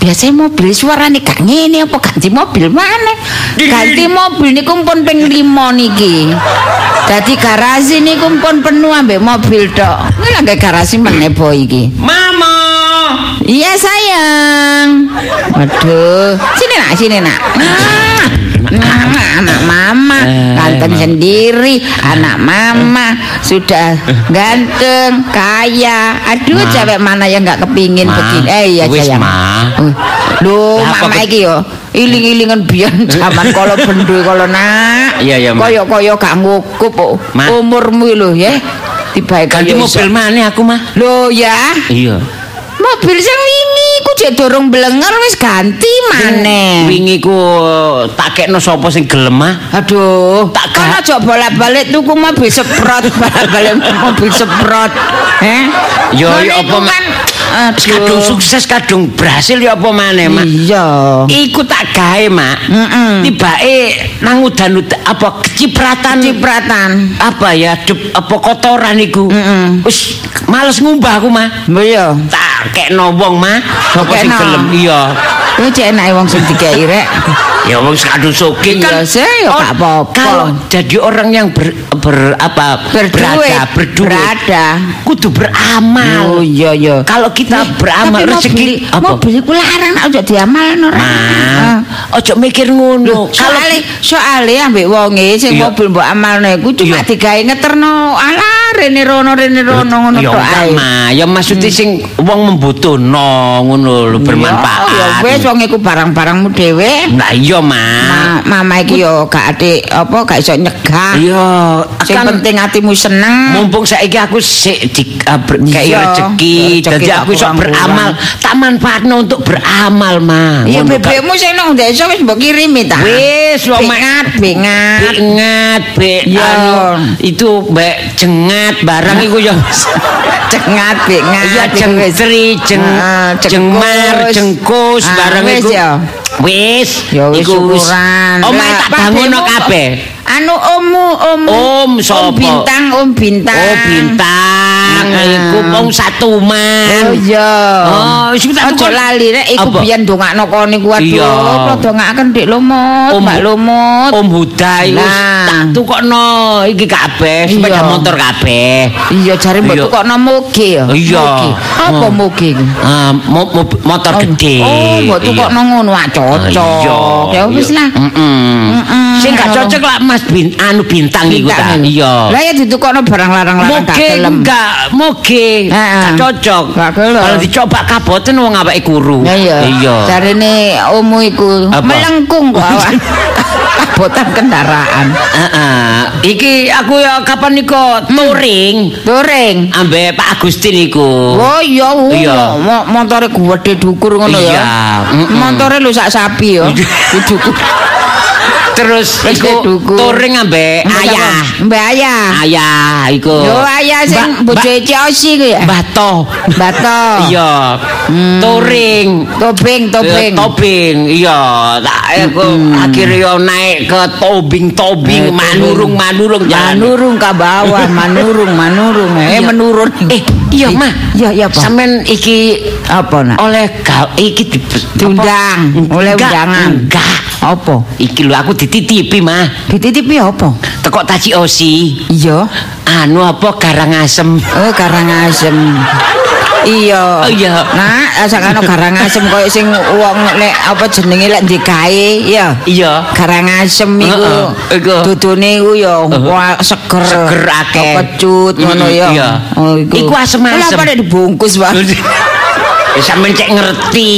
Biasanya mobil suarane gak ngene apa ganti mobil mana? Ganti mobil niku pun ping lima niki. Dadi garasi niku pun penuh ambek mobil tok. Ini lagi garasi meneh boy iki? Mama. iya sayang. Waduh. Sini nak sini nak. Ah, anak mama ganteng sendiri anak mama sudah ganteng kaya aduh Ma. cewek mana yang nggak kepingin Ma. begini eh iya sayang Ma. Apa mama iki yo iling-ilingan biyen zaman kalau bendu kalau nak. Iya, iya, Ma. Koyo-koyo gak ngukup oh. Umurmu lho ya. Tiba Ganti mobil mana aku mah? Lho ya, Iya. mobil sing jek dorong blenger wis ganti maneh. Wingi ku tak kekno sapa sing gelem ah? Aduh, Tak kan aja bolak-balik tuku mobil seprot, bolak-balik mobil seprot. Eh? Yo, yo, apa? Kan, Kadung Aduh. sukses kadung berhasil ya apa maneh, Mak? Iya. Iku tak gawe, Mak. Mm-mm. Tibake nang udan-udan apa kecipratan Cipratan. apa ya dep- apa kotoran iku. Mm-mm. Wis males ngumbah aku, Mak. Yo. Tak kekno wong, Mak. Sapa sing gelem? Iya. Kuwi cek enake wong sing dikeki rek. Ya wong sugih Iya kan. sih, ya Oh, gak apa-apa. Kalau jadi orang yang ber, ber apa Berduit, berada berduit berada. kudu beramal. Oh iya iya. Kalau kita beramal Tapi rezeki apa? mobil iku larang aja diamalno ora. Nah, ojo mikir ngono. Kalau Soale soale ambek wonge sing mobil mbok amalno iku cuma digawe ngeterno ala rene rono rene rono ngono ya tok ae. Ma. ya maksudnya sing wong membutuhno ngono lho bermanfaat. Ya wis wong iku barang-barangmu dhewe. Nah iya Iya, Ma, Mak. mama iki yo gak ati apa gak iso nyegah. Iya, Sing kan penting atimu seneng. mumpung saiki aku sik di uh, kayak Iya, rezeki tak aku iso beramal tak manfaatno untuk beramal mah Ya Ngono, Kak. bebekmu sing nang desa wis mbok kirimi ta. Wis, wong mak- bengat, bengat. Bek ingat, bek Iya. anu, itu bek jengat barang iku ya. Cengat, bengat. Iya jengtri, jeng jengmar, jengkus Ah, barang iku. Wis. Ya wis syukuran. Omahe Lah, tak Pak bangun Bemo, kabeh. Anu ommu, ommu. Om sapa? Om bintang, om bintang. Oh bintang, Ah. iku wong satuman. Oh iya. Oh, wis tak Aja lali rek iku biyen ndongakno kono iku waduh. Iya. Padha ngaken Dik Lumut, Om- Mbak Lumut. Om Huda iku Nah. tak tukokno iki kabeh, sepeda motor kabeh. Iya jare mbok tukokno moge ya. Iya. Moge. Apa Oh. moge iku? Ah, mo- mo- motor gede. Oh, mbok tukokno ngono ah cocok. Iya. Ya wis lah. Sing gak cocok lah Mas bin anu bintang iku ta. Iya. Lah ya ditukokno barang larang-larang gak Moge gelem. enggak, moge gak cocok. Gak gelem. Kalau dicoba kaboten wong awake kuru. Ya iya. Iya. Jarine omu iku melengkung kok awak. Botan kendaraan. Heeh. Iki aku ya kapan niku touring Touring. ambek Pak Agustin iku. Oh iya, oh. Iya. Mo- motore gede dukur ngono ya. Iya. Motore lu sak sapi ya. Dukur. Terus iku touring ambek ayah. Mbak Ayah. Ayah iku. Yo ayah sing bojoe Ciosi ku ya. Mbah To. Bato. Iya. Touring. Tobing, tobing. Tobing iya tak aku akhirnya yo naik ke tobing tobing Eh, manurung manurung jalan Manurung ke bawah, manurung, manurung. Eh menurun. eh iya mah Iya, iya, Pak. sampean iki Apa nak? oleh iki di, Diundang, oleh undangan. enggak Apa? iki lho aku dititipi mah Dititipi apa? teko taci osi Iya. anu apa karangasem Oh, Karangasem. Iya. Oh, iya. Nah, sakane Karangasem koyo sing wong nek apa jenenge lek digawe, ya. iya Karangasem iku. Heeh, iku. Dudune iku ya seger. Seger akeh. Kecut ngono Mm, ya. iya. Oh, iku. Iku asem-asem. Lah nek dibungkus, Pak? Ya sampean cek ngerti,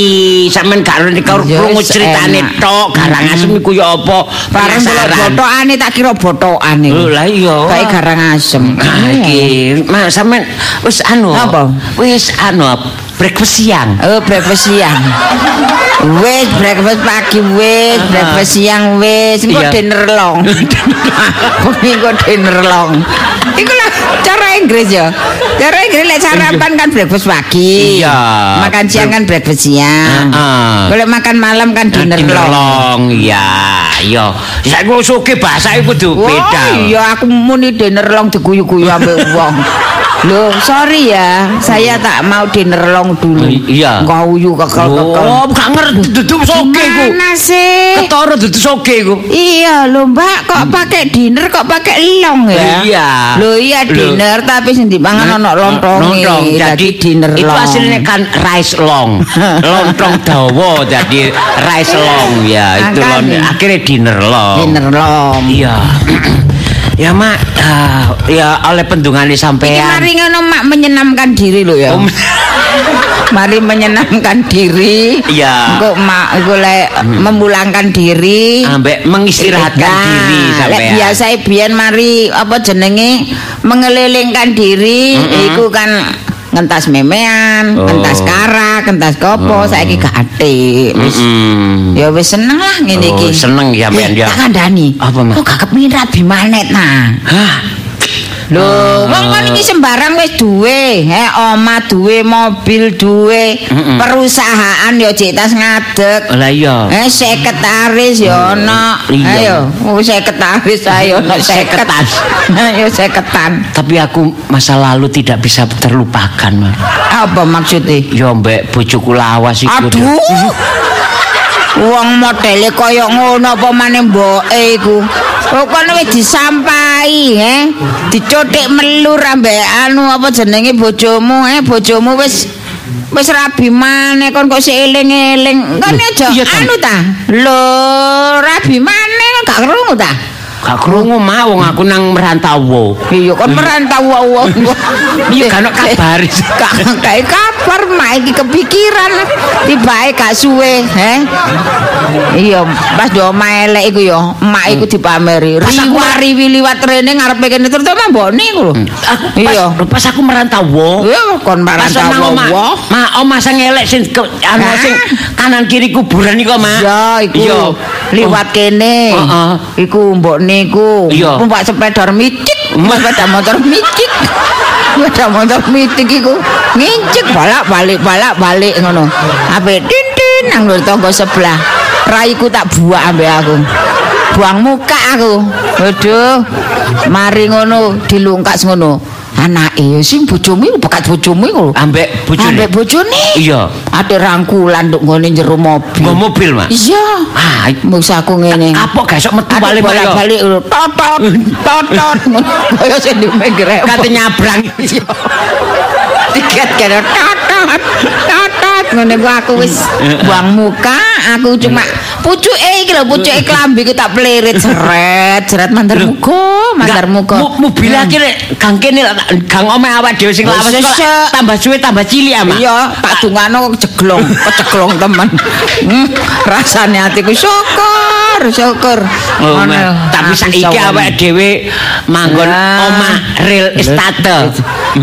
sampean gak ngerti Ya, krungu critane tok, garangasem iku ya apa? Bareng delok Penasaran. botokane tak kira botokane. Lho lah iya. Kayak Karangasem. Nah, iki, Mas sampean wis anu. Apa? Wis anu breakfast siang. Oh, breakfast siang. Wis breakfast pagi wis, breakfast siang wis, engko Iya. dinner long. Engko dinner long. Iku lah cara Inggris ya. Cara Inggris lek sarapan kan breakfast pagi. Iya. Makan siang kan breakfast siang. Heeh. Kalau makan malam kan dinner, long. long. Iya, iya. Saiki wis oke bahasa iku kudu beda. iya aku muni dinner long diguyu-guyu ambek wong. Loh, sorry ya, saya tak mau dinner long dulu. Iya. Guyu kekel-kekel. Oh, gak ngerti dudu soge iku. Gimana sih? Ketara dudu soge iku. Iya lho Mbak, kok pakai dinner kok pakai long ya? Iya. Lho iya dinner tapi sing dipangan ono lontonge. Lontong. Jadi dinner itu long. hasilnya kan rice long. Lontong dawa jadi rice long ya. Itu lon, Makanya. akhirnya dinner long. dinner long. Iya. ya mak, ah, ya oleh pendungan Iki sampean. mari ngono mak menyenamkan diri lho ya. Om. Mari menyenangkan diri. Iya. Engko mak engko lek memulangkan diri. Ambek mengistirahatkan Nah, diri Lek sampean. biasa biyen mari apa jenenge mengelilingkan diri iku kan ngentas memean, Oh. ngentas karak, ngentas kopo, saiki gak ate. Wis Mm-mm. ya wis seneng lah ngene Oh, iki. seneng ya, sampean, ya. Tak kandhani. Apa, Mak? Kok gak kepengin rabi manet nah. Hah? Lho, Ah. wong kon iki sembarang wis duwe, he omah duwe, mobil duwe, Mm-mm. perusahaan ya jek tas ngadeg. Lah iya. Eh sekretaris ya ono. Iya. Ayo, oh sekretaris ayo ono seket. Seketan. Ayo seketan. Tapi aku masa lalu tidak bisa terlupakan, Mak. Apa maksudnya? Ya mbek bojoku lawas iku. Aduh. Wong modele kaya ngono apa maneh mboke iku. Pokoknya wis disampahi, eh. Dicotik melur ambek anu apa jenenge bojomu, eh bojomu wis wis rabi maneh kon kok sik eling-eling. Kon aja anu ta. Lho, rabi maneh gak krungu ta? Gak krungu mah wong aku nang merantau. Iya kon merantau wong. Iya gak ono kabar. Gak kabar mak iki kepikiran tibae gak suwe, he. Iya, pas do omah elek iku ya, emak iku dipameri. Pas aku- Riwari liwat rene ngarepe kene terutama mbone iku lho. Pas, Iya. pas aku merantau. Iya, kon merantau nang omah, wong. ma omah sing elek sing anu sing kanan kiri kuburan iku, Mak. Iya, iku liwat kene. Heeh. Iku mbokne iku. Numpak sepeda micik, numpak sepeda motor micik. Sepeda motor micik iku ngincik balak-balik balak-balik ngono. Ape tintin nang lur tangga sebelah. Raiku tak buak ambek aku. Buang muka aku. Waduh. Mari ngono dilungkas ngono. Anake sing bojomu iku bekat bojomu iku. Ambek bojone. Ambek bojone. Iya. Ate rangkulan nduk ngene jero mobil. Nggo mobil, Mak. Iya. Ah, i- Musaku ngene. apa gak sok metu balik yo? bolak-balik lho. totot totot kaya sing di pinggir Kate nyabrang. tiket kene totot totot ngene ku aku wis buang muka aku cuma pucuke iki lho pucuke klambi ku tak plerit seret seret mandar muga mandar muga Mu- Mobil iki rek gang kene gang omah awak dhewe sing lawas tambah suwe tambah cilik ama. Iya, tak dungano jeglong, keceglong temen. Hmm, rasane atiku syukur, syukur. Oh, tapi saiki awak dhewe manggon omah real estate.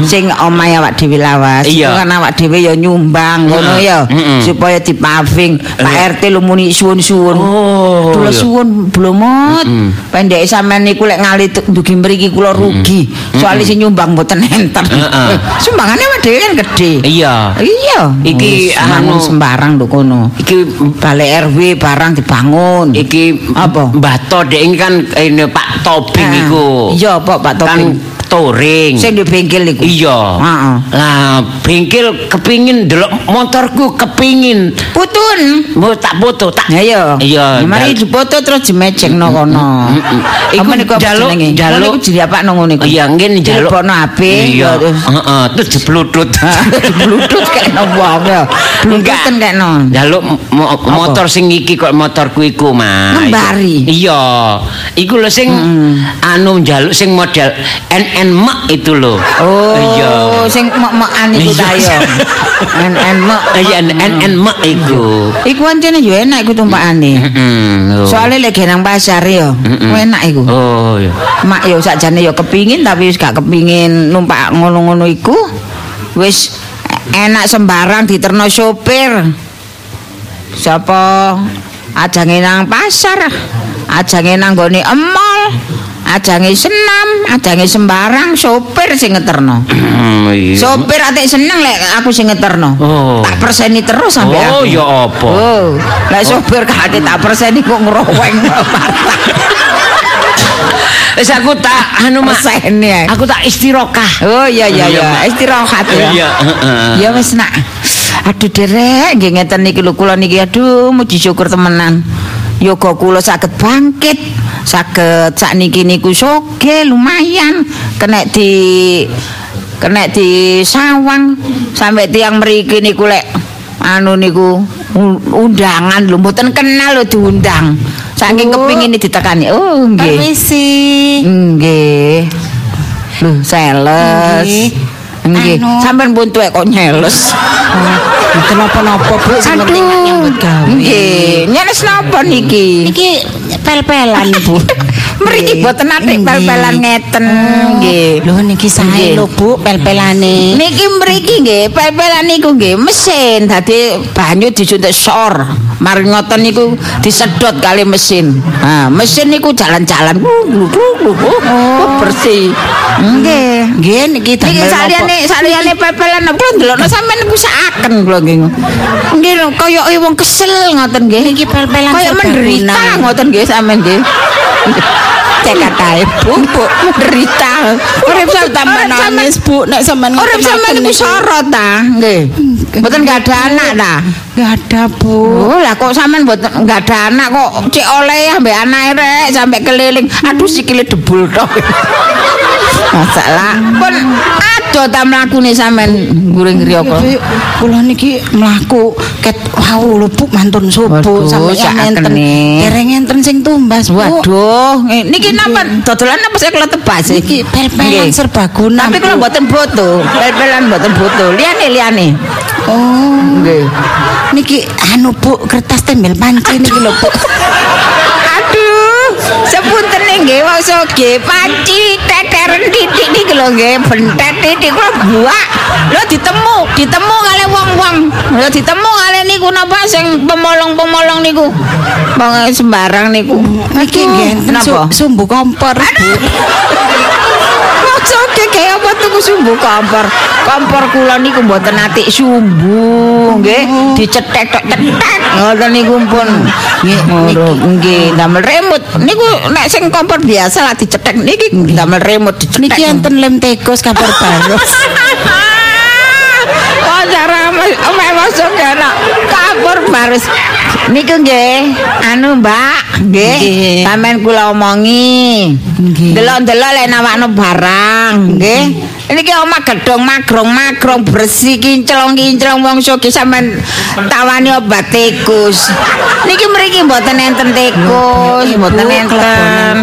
sing omahe awak dhewe lawas kan awak dhewe ya nyumbang ngono Ya supaya dipaving Pak RT lu muni suwun-suwun. Oh, Kula iya. suwun blomot. Pendek sampean niku lek ngali dugi mriki kula rugi. Soalnya sing nyumbang mboten enten Heeh. sumbangane dhewe kan gede Iya. iya. Iki, Wis, anu- sembarang lho kono. Iki balai RW barang dibangun. Iki Apa? Mbah To kan ini Pak Tobing Ah, iku. iya, Pak, Tobing. Touring. sing di bengkel iku Iya. Heeh. Lah bengkel kepingin delok motorku kepingin. putun Mau tak foto tak. Ya iya. Iya, Ya, mari dipoto terus dimecekno kono. Iku niku jaluk- jaluk- jadi apa nang ngono iku? Iya, ngene njaluk. Telepono HP. Iya. terus Heeh, terus dibludut. Bluetooth kayak no wong ya. Kan kayak no. Jaluk mo- motor sing iki kok motorku iku, Mas. Ngembari? Iya. Iku lho sing anu njaluk sing model NN mek itu lho. Oh, Iya. sing mek-mekan iku ta ya. En mek. Iya NN mek iku. Iku ancene yo enak iku tumpakane. Heeh. Soale lek nang pasar yo, enak iku. Oh, iya. Mak yo sakjane yo kepingin tapi wis gak kepingin numpak ngono-ngono iku. Wis enak sembarang diterno sopir. Sapa ajange nang pasar, ajange nang gone emol, ajange senam, ajange sembarang sopir sing ngeterno. Hmm. Sopir atik seneng lek aku sing ngeterno. Oh. Tak perseni terus sampe Oh, aku. ya apa? Oh, lek sopir kate tak perseni kok ngroweng. Wis aku tak anu mak. Ae. Aku tak istirokah. Oh iya iya Iya, istirahat ya. Iya, heeh. Ya wis nak. Aduh derek nggih ngeten niki lho kula niki aduh muji syukur temenan. Yoga kula saged bangkit, saged sakniki niku soge lumayan kena di kena di sawang sampai tiang mriki niku lek anu niku un- undangan lho mboten kenal lho diundang. Saking kepingin ditekani. Oh nggih. Permisi. Nggih. Lho, sales. Nggih. Anu. Sampeyan pun tuwek kok nyeles. Kenapa-napa Bu sing penting nyambut gawe. Nggih. Nyeles napa niki? Iki pel-pelan Bu. Mriki boten atik pel-pelan ngeten. Nggih. Lho niki sae lho Bu pel-pelane. Niki mriki nggih, pel-pelan niku nggih mesin dadi banyu disuntik sor. Mari ngoten niku disedot kali mesin. Ha, mesin niku jalan-jalan. Oh, bersih. Nggih. Nggih niki Niki saliyane saliyane pepelan kula ndelokno sampean niku saken kula nggih. Nggih kaya wong kesel ngoten nggih. Niki pel-pelan Kaya menderita ngoten nggih sampean nggih. Cekat ae Bu, Bu, menderita. Urip sampean tambah nangis Bu nek sampean Urip sampean niku sorot ta, nggih. Mboten gak ada anak ta. Enggak ada Bu. Oh, lah kok sampean mboten gak ada anak kok cek oleh ambek anake rek sampai keliling. Aduh sikile debul tok. Masalah pun Aduh ta mlakune sampean guring griyaka. Ibu, kula niki mlaku ket wau lho Bu mantun subuh Waduh, sampe sak enten. Dereng enten sing tumbas. Waduh, niki napa dodolan apa kalau tebas? Niki pel-pelan Nggih. serbaguna. Tapi kalau mboten foto, pel-pelan mboten foto. Liane liane. Oh, Nggih. niki anu Bu kertas tembel panci niki lho Bu. Aduh, sepunten nggih wong soge panci teteren titik niki lho nggih bentet titik kula buak. Lho ditemu, ditemu kali wong-wong. Lho ditemu kali niku napa sing pemolong-pemolong niku. Wong sembarang niku. Niki nggih napa? su- sumbu kompor. Soge kaya apa tuku sumbu kompor. Kompor kula niku mboten atik sumbu, nggih. Dicetek tok cetek. Ngoten niku pun. Nggih, damel remote. Niku nek sing kompor biasa lah dicetek niki damel remote dicetek. Niki enten lem tekus kabar baru. Oh, cara ame masuk ana kapur baris. Niku nggih, anu Mbak, nggih. Sampeyan kula omongi. Delok-delok lek nawakno barang, nggih. Niki omah gedhong magrong-magrong bersih kinclong-kinclong wong soge sampean tawani obat tikus. Niki mriki mboten enten tikus, mboten enten.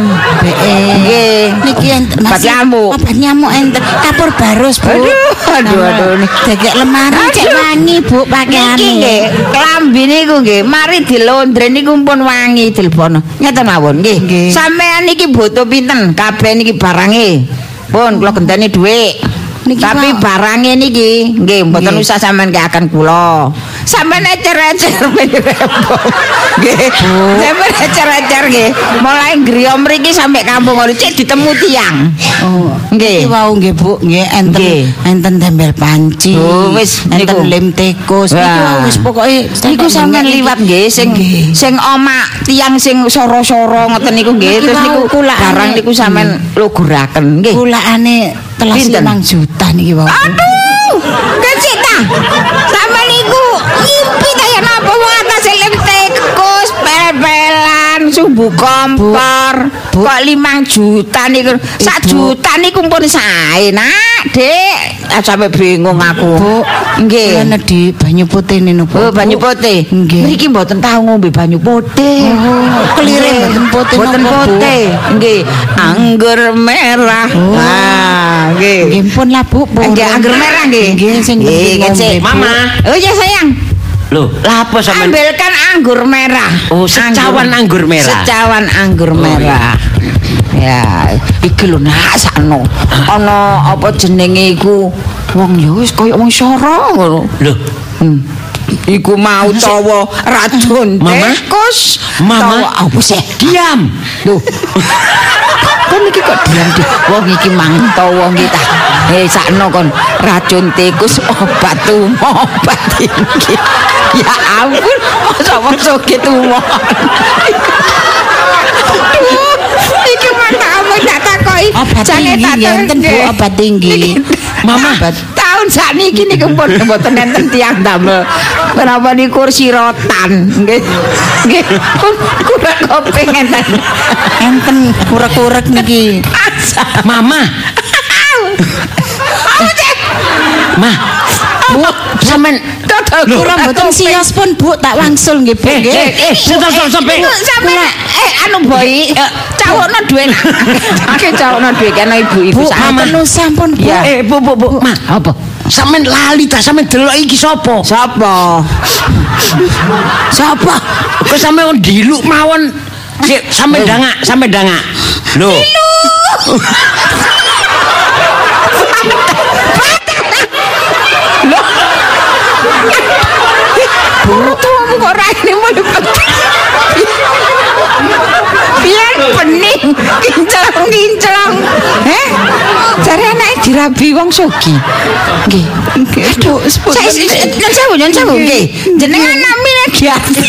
Nggih. Niki enten Obat nyamuk. Obat nyamuk enten kapur barus, Bu. Aduh, aduh, aduh. Degek lemari cek wangi, Bu, pakaiane. Niki nggih, klambi niku nggih, mari dilondre niku pun wangi dilbono. Ngeten mawon nggih. Nggih. Sampean niki butuh pinten? Kabeh niki barange. Pun kula genteni dhuwit. Niki, Tapi Pak. barangnya niki nggih mboten Nggih. usah sampean akan kula. Sampeyan ecer-ecer menirembong. Nggih. Sampeyan ecer-ecer nggih. Mulai griya mriki sampai kampung ngono cek ditemu tiang. Oh, Nggih. Niki wau nggih, Bu, nggih enten Nggih. enten tembel panci. Oh, wis, enten lem. Niki Wah. wau wis pokoke Niku sampean liwat nggih sing sing oma tiang sing soro-soro ngoten niku nggih terus niku kulakane. barang niku sampean luguraken nggih. Kulakane telas Pinten? limang juta niki. Bu. Aduh, kecik ta. Sama niku ngimpi kaya napa wong sumbu kompor. Bu. Kok limang juta niku. Sak juta niku pun sae, Nak. Ah, sampe bingung aku. Bu, Nggih. Kula di banyu putih niku, Bu. Oh, banyu putih. Nggih. Mriki mboten tahu ngombe banyu putih. Oh, kelire Nggih. mboten putih Mboten Bu? putih. Nggih, anggur merah. Oh. Ah, nggih. Nggih pun lah, Bu. Nggih, anggur merah nggih. Nggih, sing Bu. Mama. Oh iya sayang. Loh, lah apa sampean? Ambilkan anggur merah. Oh, secawan anggur merah. Secawan anggur Oh, merah. Ya, iki lho nak sakno. Ana apa jenenge iku? Wong ya wis kaya wong soro ngono. Loh, Hmm. Iku mau tawa racun Mama? tikus. Mama? Apa sih? diam. Loh. Kon iki kok diam di wong iki mangto wong kita. Eh sakno kon racun tikus obat tumo obat iki. Ya ampun, masa wong soge tumo. Aduh, Iki mantap kamu tak takoki. Obat tinggi, tak enten, Bu, obat tinggi. Mama. obat tahun sakniki niku pun mboten enten tiang damel. Kenapa di kursi rotan? Nggih. Nggih. Kurang kopeng enten. Enten kurek-kurek niki. Mama, Ma. Bu, sampean Loh, kurang Mboten sios pun Bu, tak wangsul nggih, Bu. Eh, nggih. eh, eh. Iku sampean eh anu boy, cawokno dhuwit. Oke cawokno dhuwit kena ibu-ibu Bu, sampun, Bu. Eh, Bu, Bu, Bu. Ma, apa? Sampean lali ta sampean delok iki sapa? Sapa? Sapa? Kok sampean diluk mawon? Sik, sampe dangak, sampe dangak. Lho. Tuamu kok raine mulai Biar bening kinclong-kinclong. Heh? Dirabi wong sogi. Nggih. Aduh, nyon sewu, nyon sewu nggih. Jenengan namine Giarti.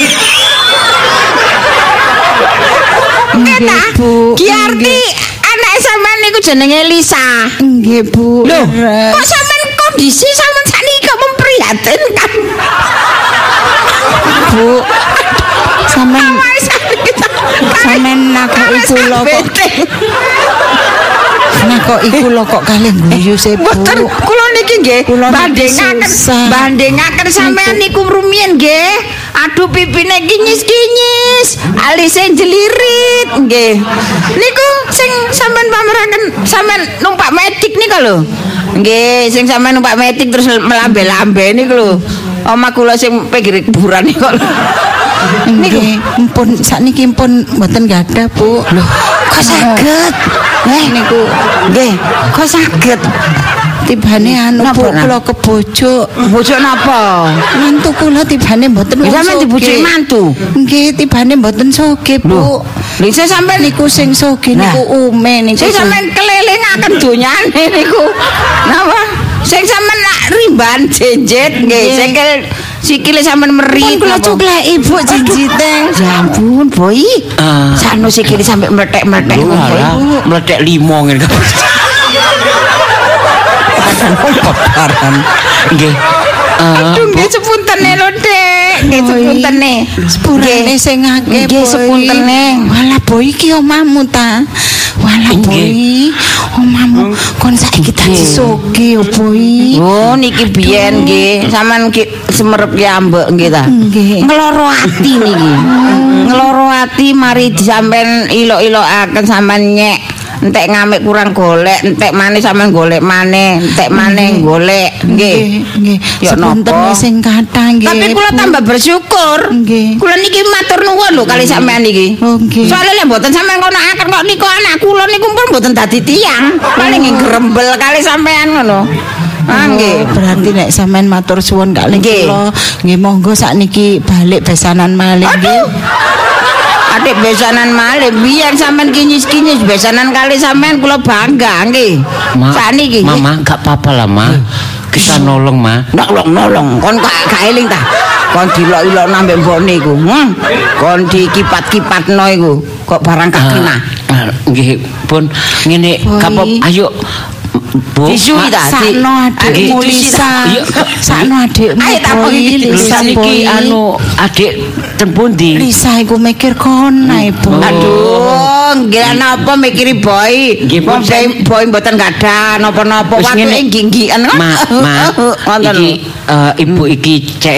Bu. Giarti anak sampean niku jenenge Lisa. Nggih, Bu. Leres. kok sampean kondisi sampean sakniki kok memprihatinkan? Bu. Sampean sampean nakoki kula kok. Kok iku lho kok kalih guyu Bu. Mboten kula niki nggih bandingaken bandingaken sampean niku rumiyin nggih. Aduh pipine kinyis-kinyis, alise jelirit nggih. Niku sing sampean pameraken sampean numpak metik niku lho. Nggih, sing sampean numpak metik terus melambe-lambe niku lho. Oma kula sing pinggir kuburan niku. Nggih, mpun sakniki mpun mboten gadah, Bu. Lho, Kok saged? Eh niku nggih, kok saged? tibane anu Bu Napa, kula kebojo. Bojo napa? Mantu kula tibane mboten wong Sampeyan dibujuki sugih. mantu. Nggih, tibane mboten sugih, Bu. Lha sampean Niku sing Nah. niku ume niku. Sing kelilingaken donyane niku. Napa? Sing sampean nak rimban jenjet nggih, sikil sikile sampean meri. Pun kula cuklek ibu jinjite. Ya ampun, boy. Ah. Sano sikile sampe meletek-meletek Lho ngono, Boy. alah, meletek limo ngene kabeh. Babaran. Nggih. Eh, Aduh, nggih sepuntene lho, Dek. Nggih sepuntene. Sepurane sing akeh. Nggih, sepuntene. Walah boy iki omahmu ta. Walah boy. Nggih. Omahmu kon saiki dadi sugih, boy. Oh, niki biyen nggih, sampean ki semerep ki ambek nggih ta. Nggih. Ngeloro ati niki. Ngeloro ati mari disampean ilok-ilokaken sampean nyek. Entek ngamik kurang golek, entek maneh sampean golek maneh, entek maneh golek. Nggih. Nggih. Sepunten napa? sing kathah nggih. Tapi kula tambah bersyukur. Nggih. Kula niki matur nuwun lho kali sampean niki. Oh, nggih. Soale lek mboten sampean kono akan kok niku anak kula niku pun mboten dadi tiyang. Paling Oh. grembel kali sampean ngono. Ah nggih. Oh, berarti nek sampean matur suwun Nggih. kula nggih monggo sakniki balik besanan malih nggih. Adik besanan malih biyen sampean kinyis-kinyis besanan kali sampean kula bangga nggih. Ma, Sakniki. Mama gak apa-apa lah, Ma. Kita nolong, Ma. nolong-nolong kon gak gak eling ta. Kon dilok-ilok nambe mbokne iku. Hmm. Kon dikipat-kipatno iku. Kok barang gak kena. Ah, Nggih, pun ngene kapok ayo Bu. Disui Ma-? Sakno adikmu. Lisa. Iya. Sakno adikmu. Ayo, tak Boy. pagi iki, anu adik ten pundi? Lisa iku mikir kono ibu. Oh. Aduh, nggih napa mikiri boy. Nggih, Wong boy mboten gadah napa-napa Wis watuke ngene. ginggian. Ma, ma, iki eh, ibu iki cek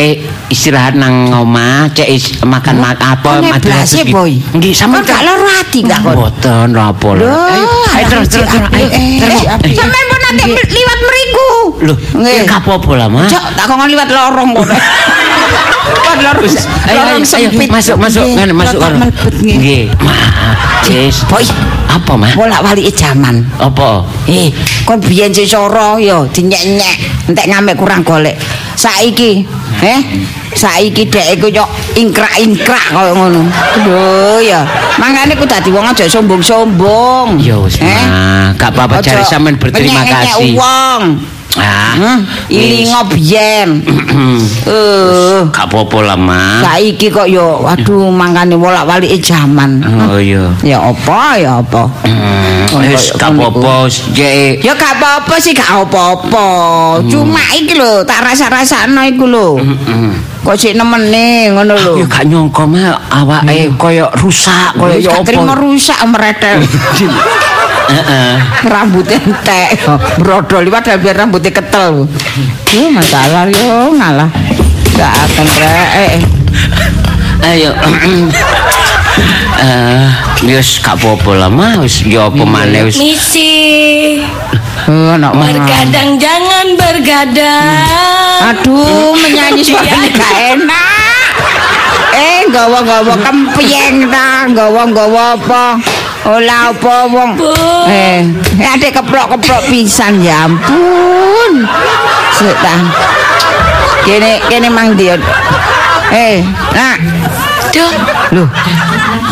istirahat nang omah, cek is- makan-makan apa Kok nyeblase, terus- Boy? Nggih, Sampeyan sampean gak loro ati gak kon? Mboten apa lho. Loh, Ayo, ayo terus terus. Ayo, eh, terus. eh. Sampeyan nanti liwat mriku. Loh, Nggih. gak apa-apa lah, Ma. Cok, tak kongkon liwat lorong kono. Kok lorong Ayo, ayo, lorong ayo, sempit. masuk, masuk, masuk kono. nggih. Nggih, Ma. Cis. Boy, Apa, Ma? bolak-balik jaman. Apa? Eh, kon biyen sesoro yo dinyek-nyek, entek ngamek kurang golek. Saiki, eh, saiki dhek iku yo ingkrak-ingkrak koyo ngono. Lho ya, mangane ku dadi wong aja sombong-sombong. Ya wis, Ma. Gak apa-apa cari sampean berterima kasih. wong. Ah, ilingo biyen. Eh, Gak apa-apa lah, Ma. saiki kok yo aduh mangkane bolak-balik jaman. Oh iya. Ya apa ya apa? Hmm, wis gak apa-apa, jek. Ya gak apa-apa sih gak apa-apa. Cuma iki lho tak rasa-rasakno iku lho. Kok sik nemene ngono lho. Ya gak nyangka mah awake koyo rusak, koyo ya terima apa. rusak meretel. Heeh. rambutnya entek. Brodol liwat biar rambutnya ketel. Yo masalah yo ngalah. Gak akan rek. Eh, Ayo. Eh, wis gak apa-apa lah, Ma. Wis ya apa maneh wis. Misi Oh, anak mah. bergadang jangan bergadang. Aduh, menyanyi suaranya gak enak. Eh, gawa-gawa kempyeng ta, gawa-gawa apa? Olah apa wong? Bu. Eh, adek keplok-keplok pisan ya ampun. Sik ta. Kene kene mang dia. Eh, nak. Duh, Loh.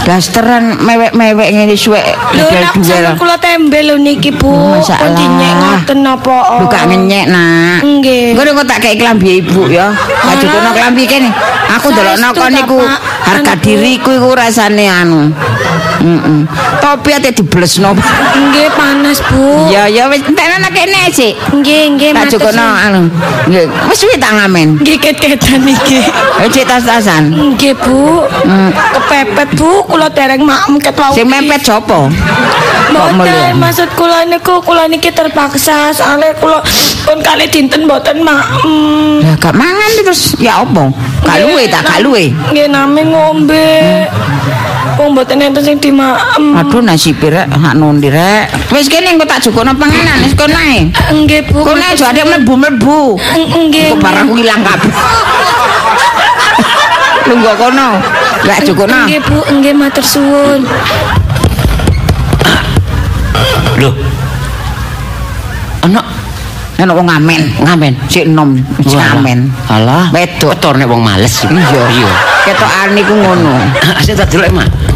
Dasteran mewek-mewek ngene suwek lho nak sampean kula tembe lho niki Bu. Masalah. Kon dinyek ngoten napa? Lu gak ngenyek nak. Nggih. Ngono kok tak kei klambi ibu ya. Aja Alah. kono klambi kene. Aku delokno Saestu kon niku harga diriku iku rasane anu. Heeh. Topi ate diblesno. Nggih panas, Bu. Ya ya wis entekno nang kene sik. Nggih, nggih Tak matur cukup suwun. anu. Nggih, wis suwi tak ngamen. Nggih ket-ketan iki. Eh cek tas-tasan. Nggih, Bu. Kepepet, Bu, kula dereng maem ket wau. Sing mepet sapa? Mulia? Mboten, maksud kula niku kula niki terpaksa soalnya kula pun kali dinten mboten maem. Ya gak mangan terus ya apa? Gak luwe tak gak luwe. Nggih nami ngombe. Wong mboten enten sing dimaem. Aduh nasibe rek, hak nundi rek. Wis kene engko tak jukukno panganan, wis kono ae. Nggih, Bu. Kono ae ada mlebu-mlebu. Nggih. Kok barang ilang kabeh. Lungguh kono. Lek jukukno. Nggih, Bu, nggih matur suwun. Loh. Ana Nek wong ngamen. ngamen. Sik enom ngamen. Alah, Wedok. Ketor nek wong males. Iya. Iya. Ketokane ku ngono. Asik tak delok, Mak.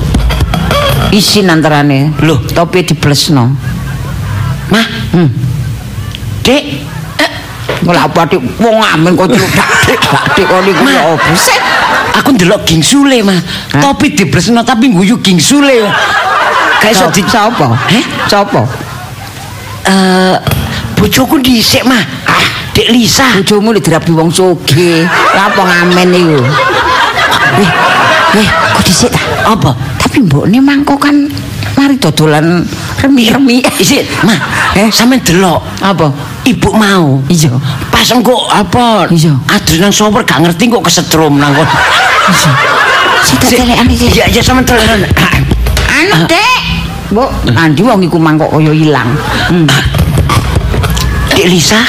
Isin antarane. Loh. topi diblesno. Mah, Hmm. Dik, Ngolah apa dik wong ngamen kok celudak dik gak dik kok niku ya opo sih? aku ndelok Ging Sule, Mah. Topi diblesno tapi guyu Ging Sule. Gak iso di? Heh? Sapa? Eh, bojoku dhisik, Mah. Ah, Dik Lisa. Bojomu lho dirabi wong sugih. Lah apa ngamen iku? Eh, eh, kok dhisik ta? Apa? Tapi mbokne mangko kan mari dodolan remi-remi. Isik, Mah. Eh? Sampe delok Apa? ibu mau. Iya. Pas engko apa? Iya. Adrenan sower gak ngerti kok kesetrum nang kono. Sik tak telekan iki. Iya, iya sampe tenan. Anu, Dek. Mbok, andi wong iku mangko kaya ilang. Hmm. Dik Lisa.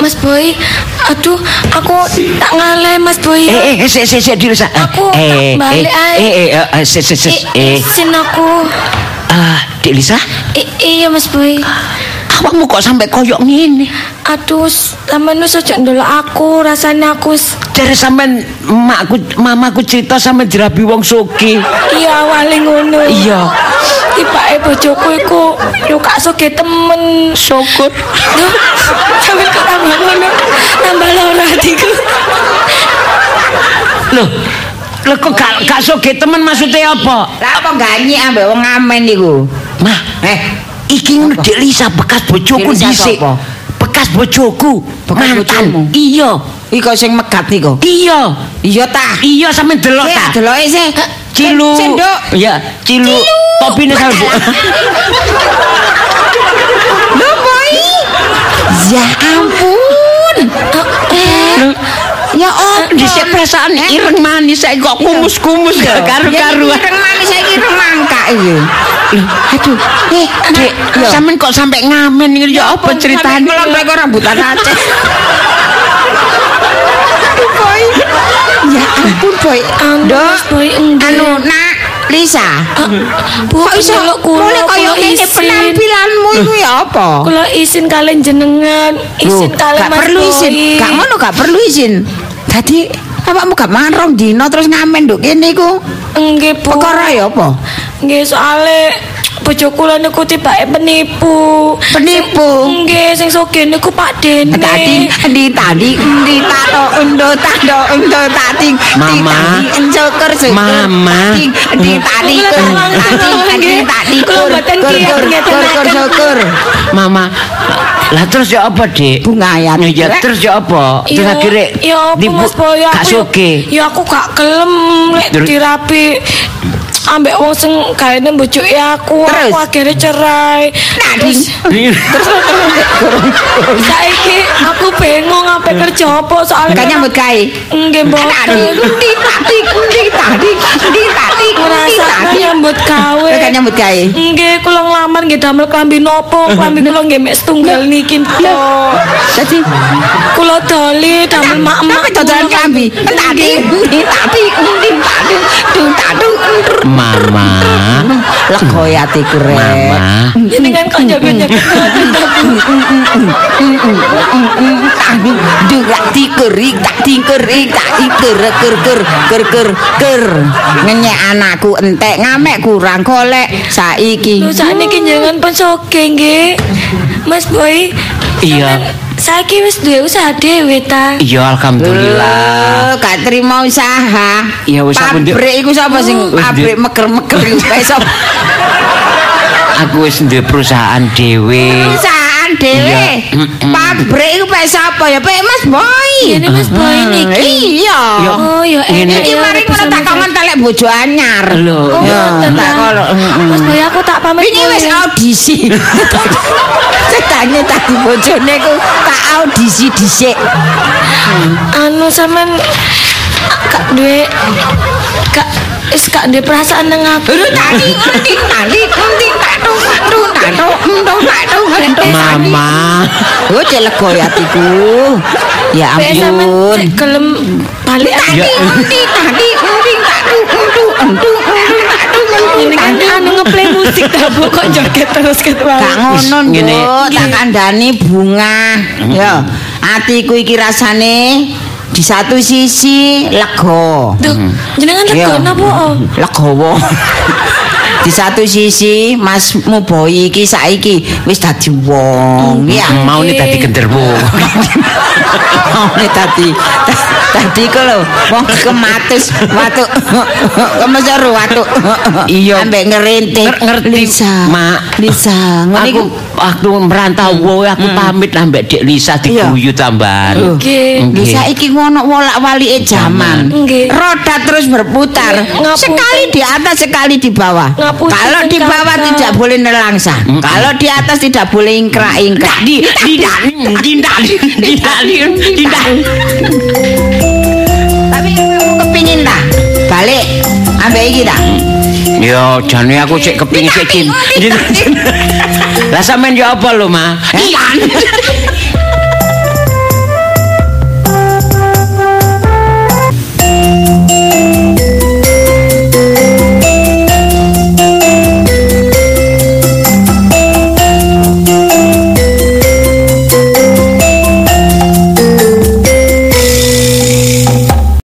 Mas Boy, aduh, aku tak ngalah Mas Boy. Eh, eh, sik, sik, sik, Dik Lisa. Aku eh, balik eh, ae. eh, eh, eh, sik, sik, sik, eh. Isin aku. Ah, Dik Lisa, I- iya Mas Boy. awakmu kok sampai koyok ngene? Aduh, sampean wis aja ndelok aku, rasanya aku Dari sampean makku, mamaku cerita sampe dirabi wong sugih. iya awale ngono. Iya. Tibake bojoku iku yo gak soge temen. Syukur. Sampe kok tambah ngono. Tambah lara hatiku. Loh, Lho kok gak gak sugih temen maksudnya apa? Lah apa ganyi ambek wong ngamen iku? Mah, Eh, iki ngono Dik Lisa bekas bojoku dhisik. Bekas bojoku. Bekas Mantan. bojomu? Iya. iko sing megat niku. Iya. Iya ta? Iya sampe delok ta. deloke sih. Cilu. Sendok. Iya, cilu. Topine sampe. Lho, boy. Ya ampun. Eh, Ya oh, Dhisik perasaan ireng manis saiki kok kumus-kumus gak karu-karuan. Ireng manis saiki ireng mangka iki. Loh, aduh. Eh, Dek, sampean kok sampe ngamen iki ya apa ceritane? Melon kok rambutan Aceh. Ya ampun, boy. Ampun, Dok, Boy, anu, nak Lisa. Bu, Kok iso kula, mulai kaya ngene penampilanmu iku ya apa? Kula izin kalian jenengan, izin Loh, kalian gak Mas perlu izin. Gak ngono gak perlu izin. Dadi awakmu gak mangan rong dino terus ngamen nduk kene iku. Nggih, Bu. Perkara ya apa? Nggih, soalnya bojo kula niku tibake penipu. Penipu? Nggih, sing sugih niku Pak Dene. Tadi di tadi di tato undo tado undo tadi Mama. encoker Mama. di tadi tolong, tadi tolong, tadi nggih. tadi Kula kur kur kur syukur Mama. Lah terus ya apa, Dik? bunga ayat Ya terus ya apa? Terus akhirnya iya apa Mas Boy gak aku ya- sugih. ya aku gak gelem lek dirapi ambek wong sing gaene mbojoke aku Terus? aku akhirnya cerai Nading. terus saiki aku bingung apa kerja apa soalnya Gak nyambut gawe nggih tadi di tadi di tadi di tadi tadi nyambut gawe Gak nyambut gawe nggih kula nglamar nggih damel klambi nopo klambi kula nggih mek setunggal niki tok Jadi kula doli damel mak-mak Tapi dodolan klambi Tadi Di tadi Di tadi Di tadi Mama. Lego ya atiku rek Mama. jenengan kok jaga-jaga Tadi Dugak dikerik Tak dikerik Tak iker Ker ker Ker ker Ker Ngenyek anakku entek Ngamek kurang golek Saiki saat ini jangan pensoke nggih. Mas Boy, Iya. Saiki wis duwe usaha dhewe ta. Iya alhamdulillah. Oh, gak terima usaha. Ya, wis aku ndek- Pabrik iku sapa sing ndek- pabrik meker-meker iku sapa? Aku wis duwe perusahaan dhewe. Perusahaan dhewe. Iya. Pabrik iku kae sapa ya? Pak Mas Boy. Ini Mas Boy niki. Iya. Yo, Oh, ya ngene. enak Iki ya, mari ngono tak kongon telek bojo anyar. Lho, Oh, tak mm-mm. Mas Boy aku tak pamit. Ini wis audisi. Cetane tadi bojone ku tak audisi dhisik. anu sampean gak duwe gak wis gak duwe perasaan nang aku. Lu tadi ngerti tadi tak tak tak tak tak tak. Mama. Oh, cek lega ya hatiku. Ya ampun. cek gelem balik Tadi Ya. tadi tak tak tak tak ini kan anu ngeplay musik ta Bu kok joget terus ket wae. Gak ngono Ngene. Tak kandhani bunga. Ya, atiku iki rasane di satu sisi lega. Duh, jenengan lega napa? oh? Legowo. di satu sisi Mas Muboy iki saiki wis dadi wong. Ya. Mau nih tadi gendermu. Maune dadi dadi ku lho wong kematus watu kemeseru watu. Iya. Ambek ngerintik. Nger- ngerti. Mak. Lisa, Aku waktu merantau wae aku pamit ambek Dek Lisa diguyu tambahan. Nggih. Lisa iki ngono wolak-walike zaman. Nggih. Roda terus berputar. Sekali di atas, sekali di bawah. Ngapunten, Kalau di bawah Kakak. tidak boleh nelangsa. Kalau di atas tidak boleh ingkrak-ingkrak. Di tidak tidak tidak tidak. Tapi kamu kepingin tak? Balik ambek iki tak? Yo, jane aku cek kepingin cek. Lah sampean yo apa lho, Ma? Iya.